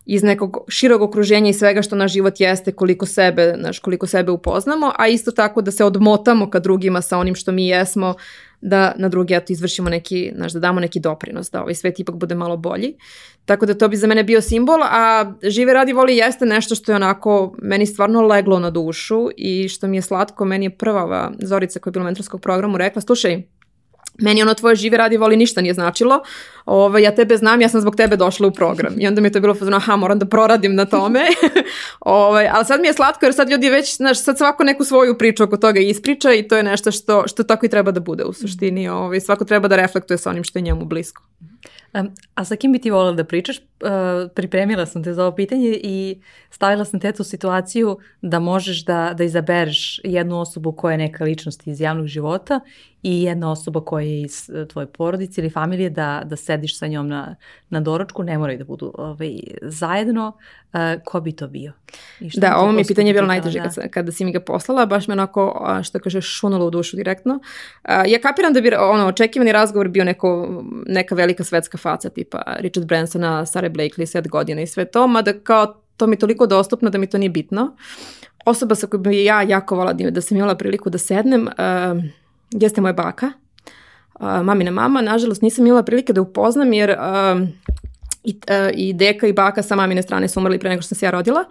S3: iz nekog širog okruženja i svega što naš život jeste, koliko sebe, znaš, koliko sebe upoznamo, a isto tako da se odmotamo ka drugima sa onim što mi jesmo, da na drugi eto izvršimo neki, znaš, da damo neki doprinos, da ovaj svet ipak bude malo bolji. Tako da to bi za mene bio simbol, a žive radi voli jeste nešto što je onako meni stvarno leglo na dušu i što mi je slatko, meni je prva Zorica koja je bila mentorskog programu rekla, slušaj, meni ono tvoje žive radi voli ništa nije značilo, ovaj, ja tebe znam, ja sam zbog tebe došla u program. I onda mi je to bilo fazno, aha, moram da proradim na tome. ovaj, ali sad mi je slatko jer sad ljudi već, znaš, sad svako neku svoju priču oko toga ispriča i to je nešto što, što tako i treba da bude u suštini. Mhm. Ovaj, svako treba da reflektuje sa onim što je njemu blisko. Mhm.
S1: A, a sa kim bi ti volila da pričaš? E, pripremila sam te za ovo pitanje i stavila sam te tu situaciju da možeš da, da izabereš jednu osobu koja je neka ličnost iz javnog života i jedna osoba koja je iz e, tvoje porodice ili familije da, da sede sediš sa njom na, na doročku, ne moraju da budu ovaj, zajedno, uh, ko bi to bio?
S3: I da, ovo mi je pitanje bilo najteže da. kada, si mi ga poslala, baš me onako, što kaže, šunalo u dušu direktno. Uh, ja kapiram da bi ono, očekivani razgovor bio neko, neka velika svetska faca, tipa Richard Bransona, Sara Blakely, 7 godina i sve to, mada kao to mi je toliko dostupno da mi to nije bitno. Osoba sa kojom bi ja jako volala da, da sam imala priliku da sednem uh, jeste moja baka, uh, mamina mama. Nažalost, nisam imala prilike da upoznam jer uh, i, uh, i deka i baka sa mamine strane su umrli pre nego što sam se ja rodila.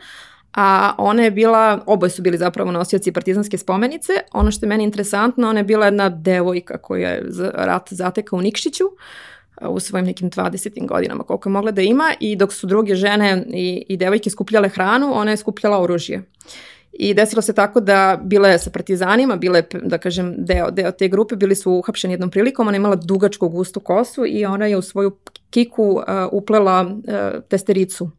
S3: A ona je bila, oboje su bili zapravo nosioci partizanske spomenice. Ono što je meni interesantno, ona je bila jedna devojka koja je rat zateka u Nikšiću u svojim nekim 20. godinama koliko je mogla da ima i dok su druge žene i, i devojke skupljale hranu, ona je skupljala oružje. I desilo se tako da bila je sa partizanima, bila je, da kažem, deo, deo te grupe, bili su uhapšeni jednom prilikom, ona imala dugačku gustu kosu i ona je u svoju kiku uh, uplela uh, testericu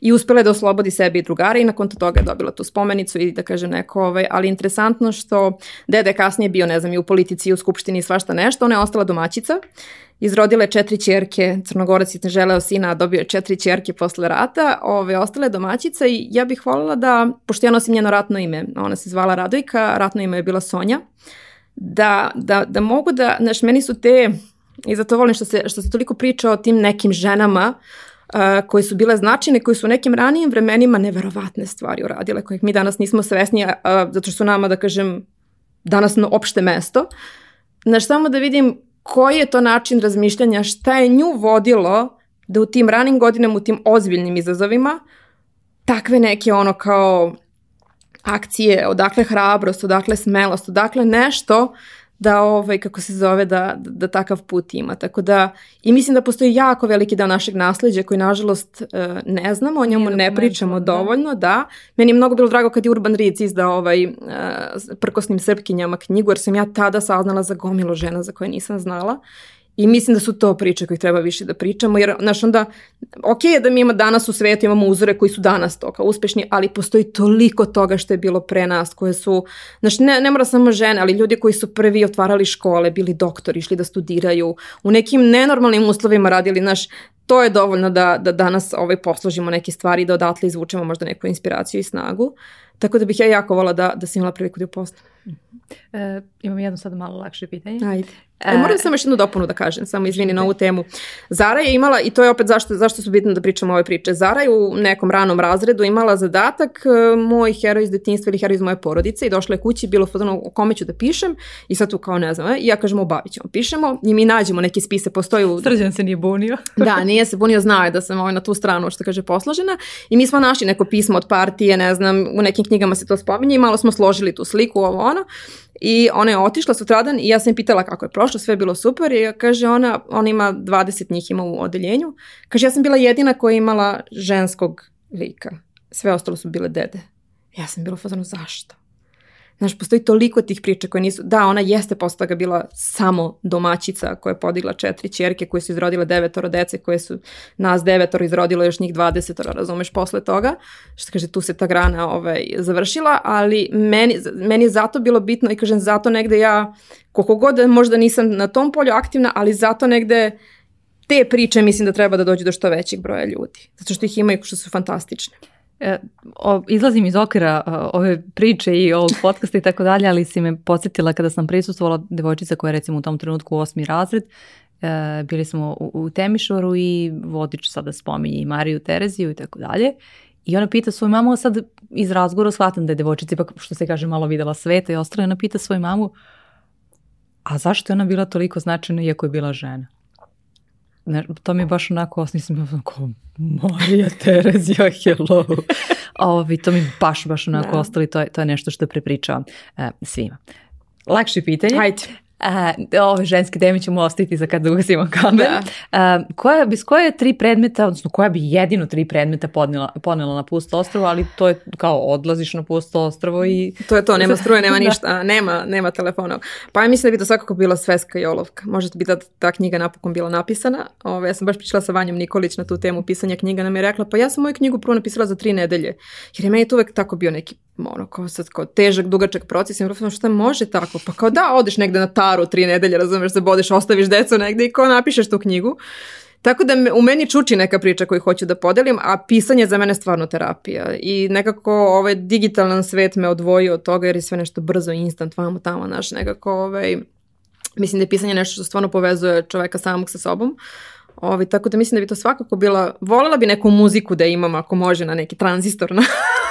S3: i uspela je da oslobodi sebe i drugara i nakon toga je dobila tu spomenicu i da kažem neko, ovaj, ali interesantno što dede kasnije bio, ne znam, i u politici i u skupštini i svašta nešto, ona je ostala domaćica izrodila je četiri čerke, Crnogorac je želeo sina, dobio je četiri čerke posle rata, ove, ostala je domaćica i ja bih volila da, pošto ja nosim njeno ratno ime, ona se zvala Radojka, ratno ime je bila Sonja, da, da, da mogu da, znaš, meni su te, i zato volim što se, što se toliko priča o tim nekim ženama, uh, Uh, koje su bile značajne, koje su u nekim ranijim vremenima neverovatne stvari uradile, kojih mi danas nismo svesni, uh, zato što su nama, da kažem, danas na opšte mesto. Znaš, samo da vidim koji je to način razmišljanja, šta je nju vodilo da u tim ranim godinama, u tim ozbiljnim izazovima, takve neke ono kao akcije, odakle hrabrost, odakle smelost, odakle nešto da ovaj, kako se zove, da, da takav put ima. Tako da, i mislim da postoji jako veliki deo našeg nasledđa koji nažalost eh, ne znamo, o njemu ne pričamo da. dovoljno, da. Meni je mnogo bilo drago kad je Urban Ric izdao ovaj, eh, prkosnim srpkinjama knjigu, jer sam ja tada saznala za gomilo žena za koje nisam znala. I mislim da su to priče koje treba više da pričamo, jer, znaš, onda, ok je da mi ima danas u svetu, imamo uzore koji su danas toka uspešni, ali postoji toliko toga što je bilo pre nas, koje su, znaš, ne, ne mora samo žene, ali ljudi koji su prvi otvarali škole, bili doktori, išli da studiraju, u nekim nenormalnim uslovima radili, znaš, to je dovoljno da, da danas ovaj, posložimo neke stvari i da odatle izvučemo možda neku inspiraciju i snagu. Tako da bih ja jako vola da, da sam imala priliku da ju E,
S1: imam jedno sad malo lakše pitanje.
S3: Ajde. E, e, moram samo još
S1: jednu
S3: dopunu da kažem, samo izvini na ovu temu. Zara je imala, i to je opet zašto, zašto su bitno da pričamo ove priče, Zara je u nekom ranom razredu imala zadatak e, moj heroj iz detinjstva ili heroj iz moje porodice i došla je kući, bilo fotonu o kome ću da pišem i sad tu kao ne znam, e, ja kažem obavit ćemo, pišemo i mi nađemo neke spise, postoji u...
S1: Srđan se nije bunio.
S3: da, nije se bunio, znao je da sam ovaj na tu stranu, što kaže, posložena i mi smo našli neko pismo od partije, ne znam, u nekim knjigama se to spominje i malo smo složili tu sliku, ovo ono I ona je otišla sutradan i ja sam je pitala kako je prošlo, sve je bilo super i kaže ona, ona ima 20 njih ima u odeljenju. Kaže ja sam bila jedina koja je imala ženskog lika. Sve ostalo su bile dede. Ja sam bila u fazonu zašto? Znaš, postoji toliko tih priča koje nisu... Da, ona jeste posle toga bila samo domaćica koja je podigla četiri čerke koje su izrodile devetoro dece, koje su nas devetoro izrodilo još njih dvadesetoro, razumeš, posle toga. Što kaže, tu se ta grana ovaj, završila, ali meni, meni je zato bilo bitno i kažem, zato negde ja, koliko god možda nisam na tom polju aktivna, ali zato negde te priče mislim da treba da dođu do što većeg broja ljudi. Zato što ih imaju što su fantastične.
S1: E, o, izlazim iz okvira e, ove priče i ovog podcasta i tako dalje, ali si me podsjetila kada sam prisustvovala devojčica koja je recimo u tom trenutku osmi razred, e, bili smo u, u Temišoru i vodič sada spominje i Mariju Tereziju i tako dalje. I ona pita svoju mamu, sad iz razgovora shvatam da je devojčica ipak, što se kaže, malo videla sveta i ostalo, ona pita svoju mamu, a zašto je ona bila toliko značajna iako je bila žena? Ne, to mi je baš onako, osnovno sam onako, Marija Terezija, hello. Ovi, to mi baš, baš onako da. ostali, to je, to je nešto što prepričavam e, svima. Lakše pitanje. Hajde. Uh, ove ženske teme ćemo ostaviti za kada ugasimo kamer. Da. Uh, koja, bez koje tri predmeta, odnosno koja bi jedino tri predmeta podnela, ponela na pusto ostrovo, ali to je kao odlaziš na pusto ostrovo i... To je to, nema struje, nema da. ništa, da. nema, nema telefona. Pa ja mislim da bi to svakako bila sveska i olovka. Možda bi da ta knjiga napokon bila napisana. Ove, ja sam baš pričala sa Vanjom Nikolić na tu temu pisanja knjiga, nam je rekla, pa ja sam moju knjigu prvo napisala za tri nedelje, jer je meni to uvek tako bio neki ono, kao sad, kao težak, dugačak proces. Ja sam pa šta može tako? Pa kao da, odeš negde na ta paru, tri nedelje, razumeš, se da bodeš, ostaviš decu negde i ko napišeš tu knjigu. Tako da me, u meni čuči neka priča koju hoću da podelim, a pisanje je za mene stvarno terapija. I nekako ovaj digitalan svet me odvojio od toga jer je sve nešto brzo, instant, vamo tamo, naš nekako ovaj, mislim da je pisanje nešto što stvarno povezuje čoveka samog sa sobom. Uh, Ovi, tako da mislim da bi to svakako bila, volela bi neku muziku da imam ako može na neki tranzistor na,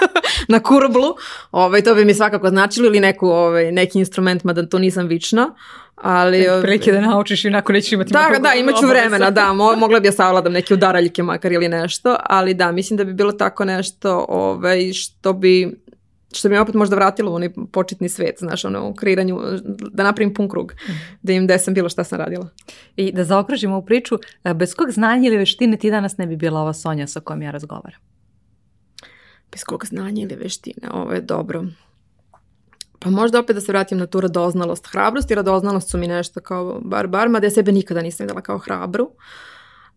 S1: na kurblu, ovaj, to bi mi svakako značilo ili neku, ovaj, neki instrument, mada to nisam vična. Ali, prilike da naučiš i onako neću imati da, da, imaću vremena, da, mo, mogla bi ja savladam neke udaraljke makar ili nešto, ali da, mislim da bi bilo tako nešto ovaj, što bi što mi je opet možda vratilo u onaj početni svet, znaš, ono, kreiranju, da napravim pun krug, mhm. da im desam bilo šta sam radila. I da zaokružimo ovu priču, e, bez kog znanja ili veštine ti danas ne bi bila ova Sonja sa kojom ja razgovaram? Bez kog znanja ili veštine, ovo je dobro. Pa možda opet da se vratim na tu radoznalost. Hrabrost i radoznalost su mi nešto kao bar barma, da ja sebe nikada nisam videla kao hrabru. Uh,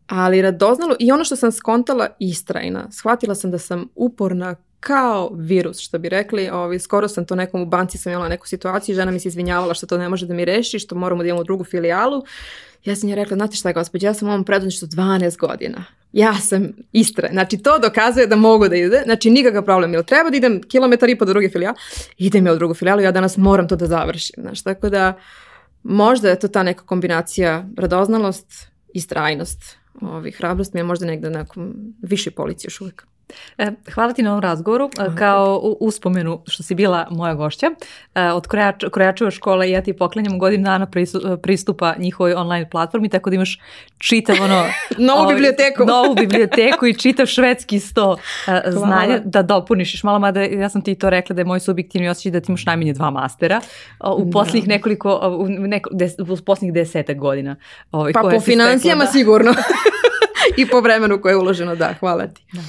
S1: ali radoznalo i ono što sam skontala istrajna. Shvatila sam da sam uporna kao virus, što bi rekli. Ovi, skoro sam to nekom u banci sam imala neku situaciju, žena mi se izvinjavala što to ne može da mi reši, što moramo da imamo drugu filijalu. Ja sam njoj rekla, znate šta gospođa, ja sam u ovom predvodništu 12 godina. Ja sam istra. Znači, to dokazuje da mogu da ide. Znači, nikakav problem. Jel treba da idem kilometar i po do druge filijale? Idem ja u drugu filijalu, ja danas moram to da završim. Znači, tako da možda je to ta neka kombinacija radoznalost i strajnost Ovi, hrabrost mi je možda negde nekom viši polici još uvijek. E, hvala ti na ovom razgovoru. E, hvala. Kao uspomenu što si bila moja gošća e, od Krojačeva škole ja ti poklanjam godin dana pristupa njihovoj online platformi, tako da imaš čitav ono... novu ovaj, biblioteku. novu biblioteku i čitav švedski sto znanja da dopunišiš. Malo mada ja sam ti to rekla da je moj subjektivni osjećaj da ti imaš najmanje dva mastera u da. poslednjih nekoliko, u, neko, des, u posljednjih deseta godina. Ovaj, pa po financijama da... sigurno. i po vremenu koje je uloženo, da, hvala ti. Da.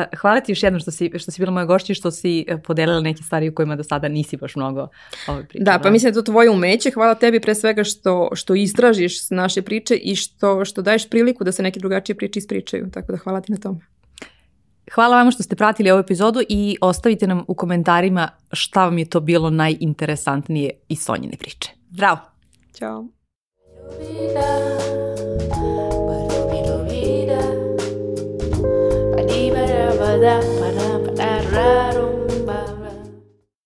S1: E, hvala ti još jednom što si, što si bila moja gošća i što si e, podelila neke stvari u kojima do sada nisi baš mnogo ove ovaj, priče. Da, pa mislim da to tvoje umeće. Hvala tebi pre svega što, što istražiš naše priče i što, što daješ priliku da se neke drugačije priče ispričaju. Tako da hvala ti na tome. Hvala vam što ste pratili ovu epizodu i ostavite nam u komentarima šta vam je to bilo najinteresantnije i sonjene priče. Zdravo! Ćao! Ljubina, pa y para para para para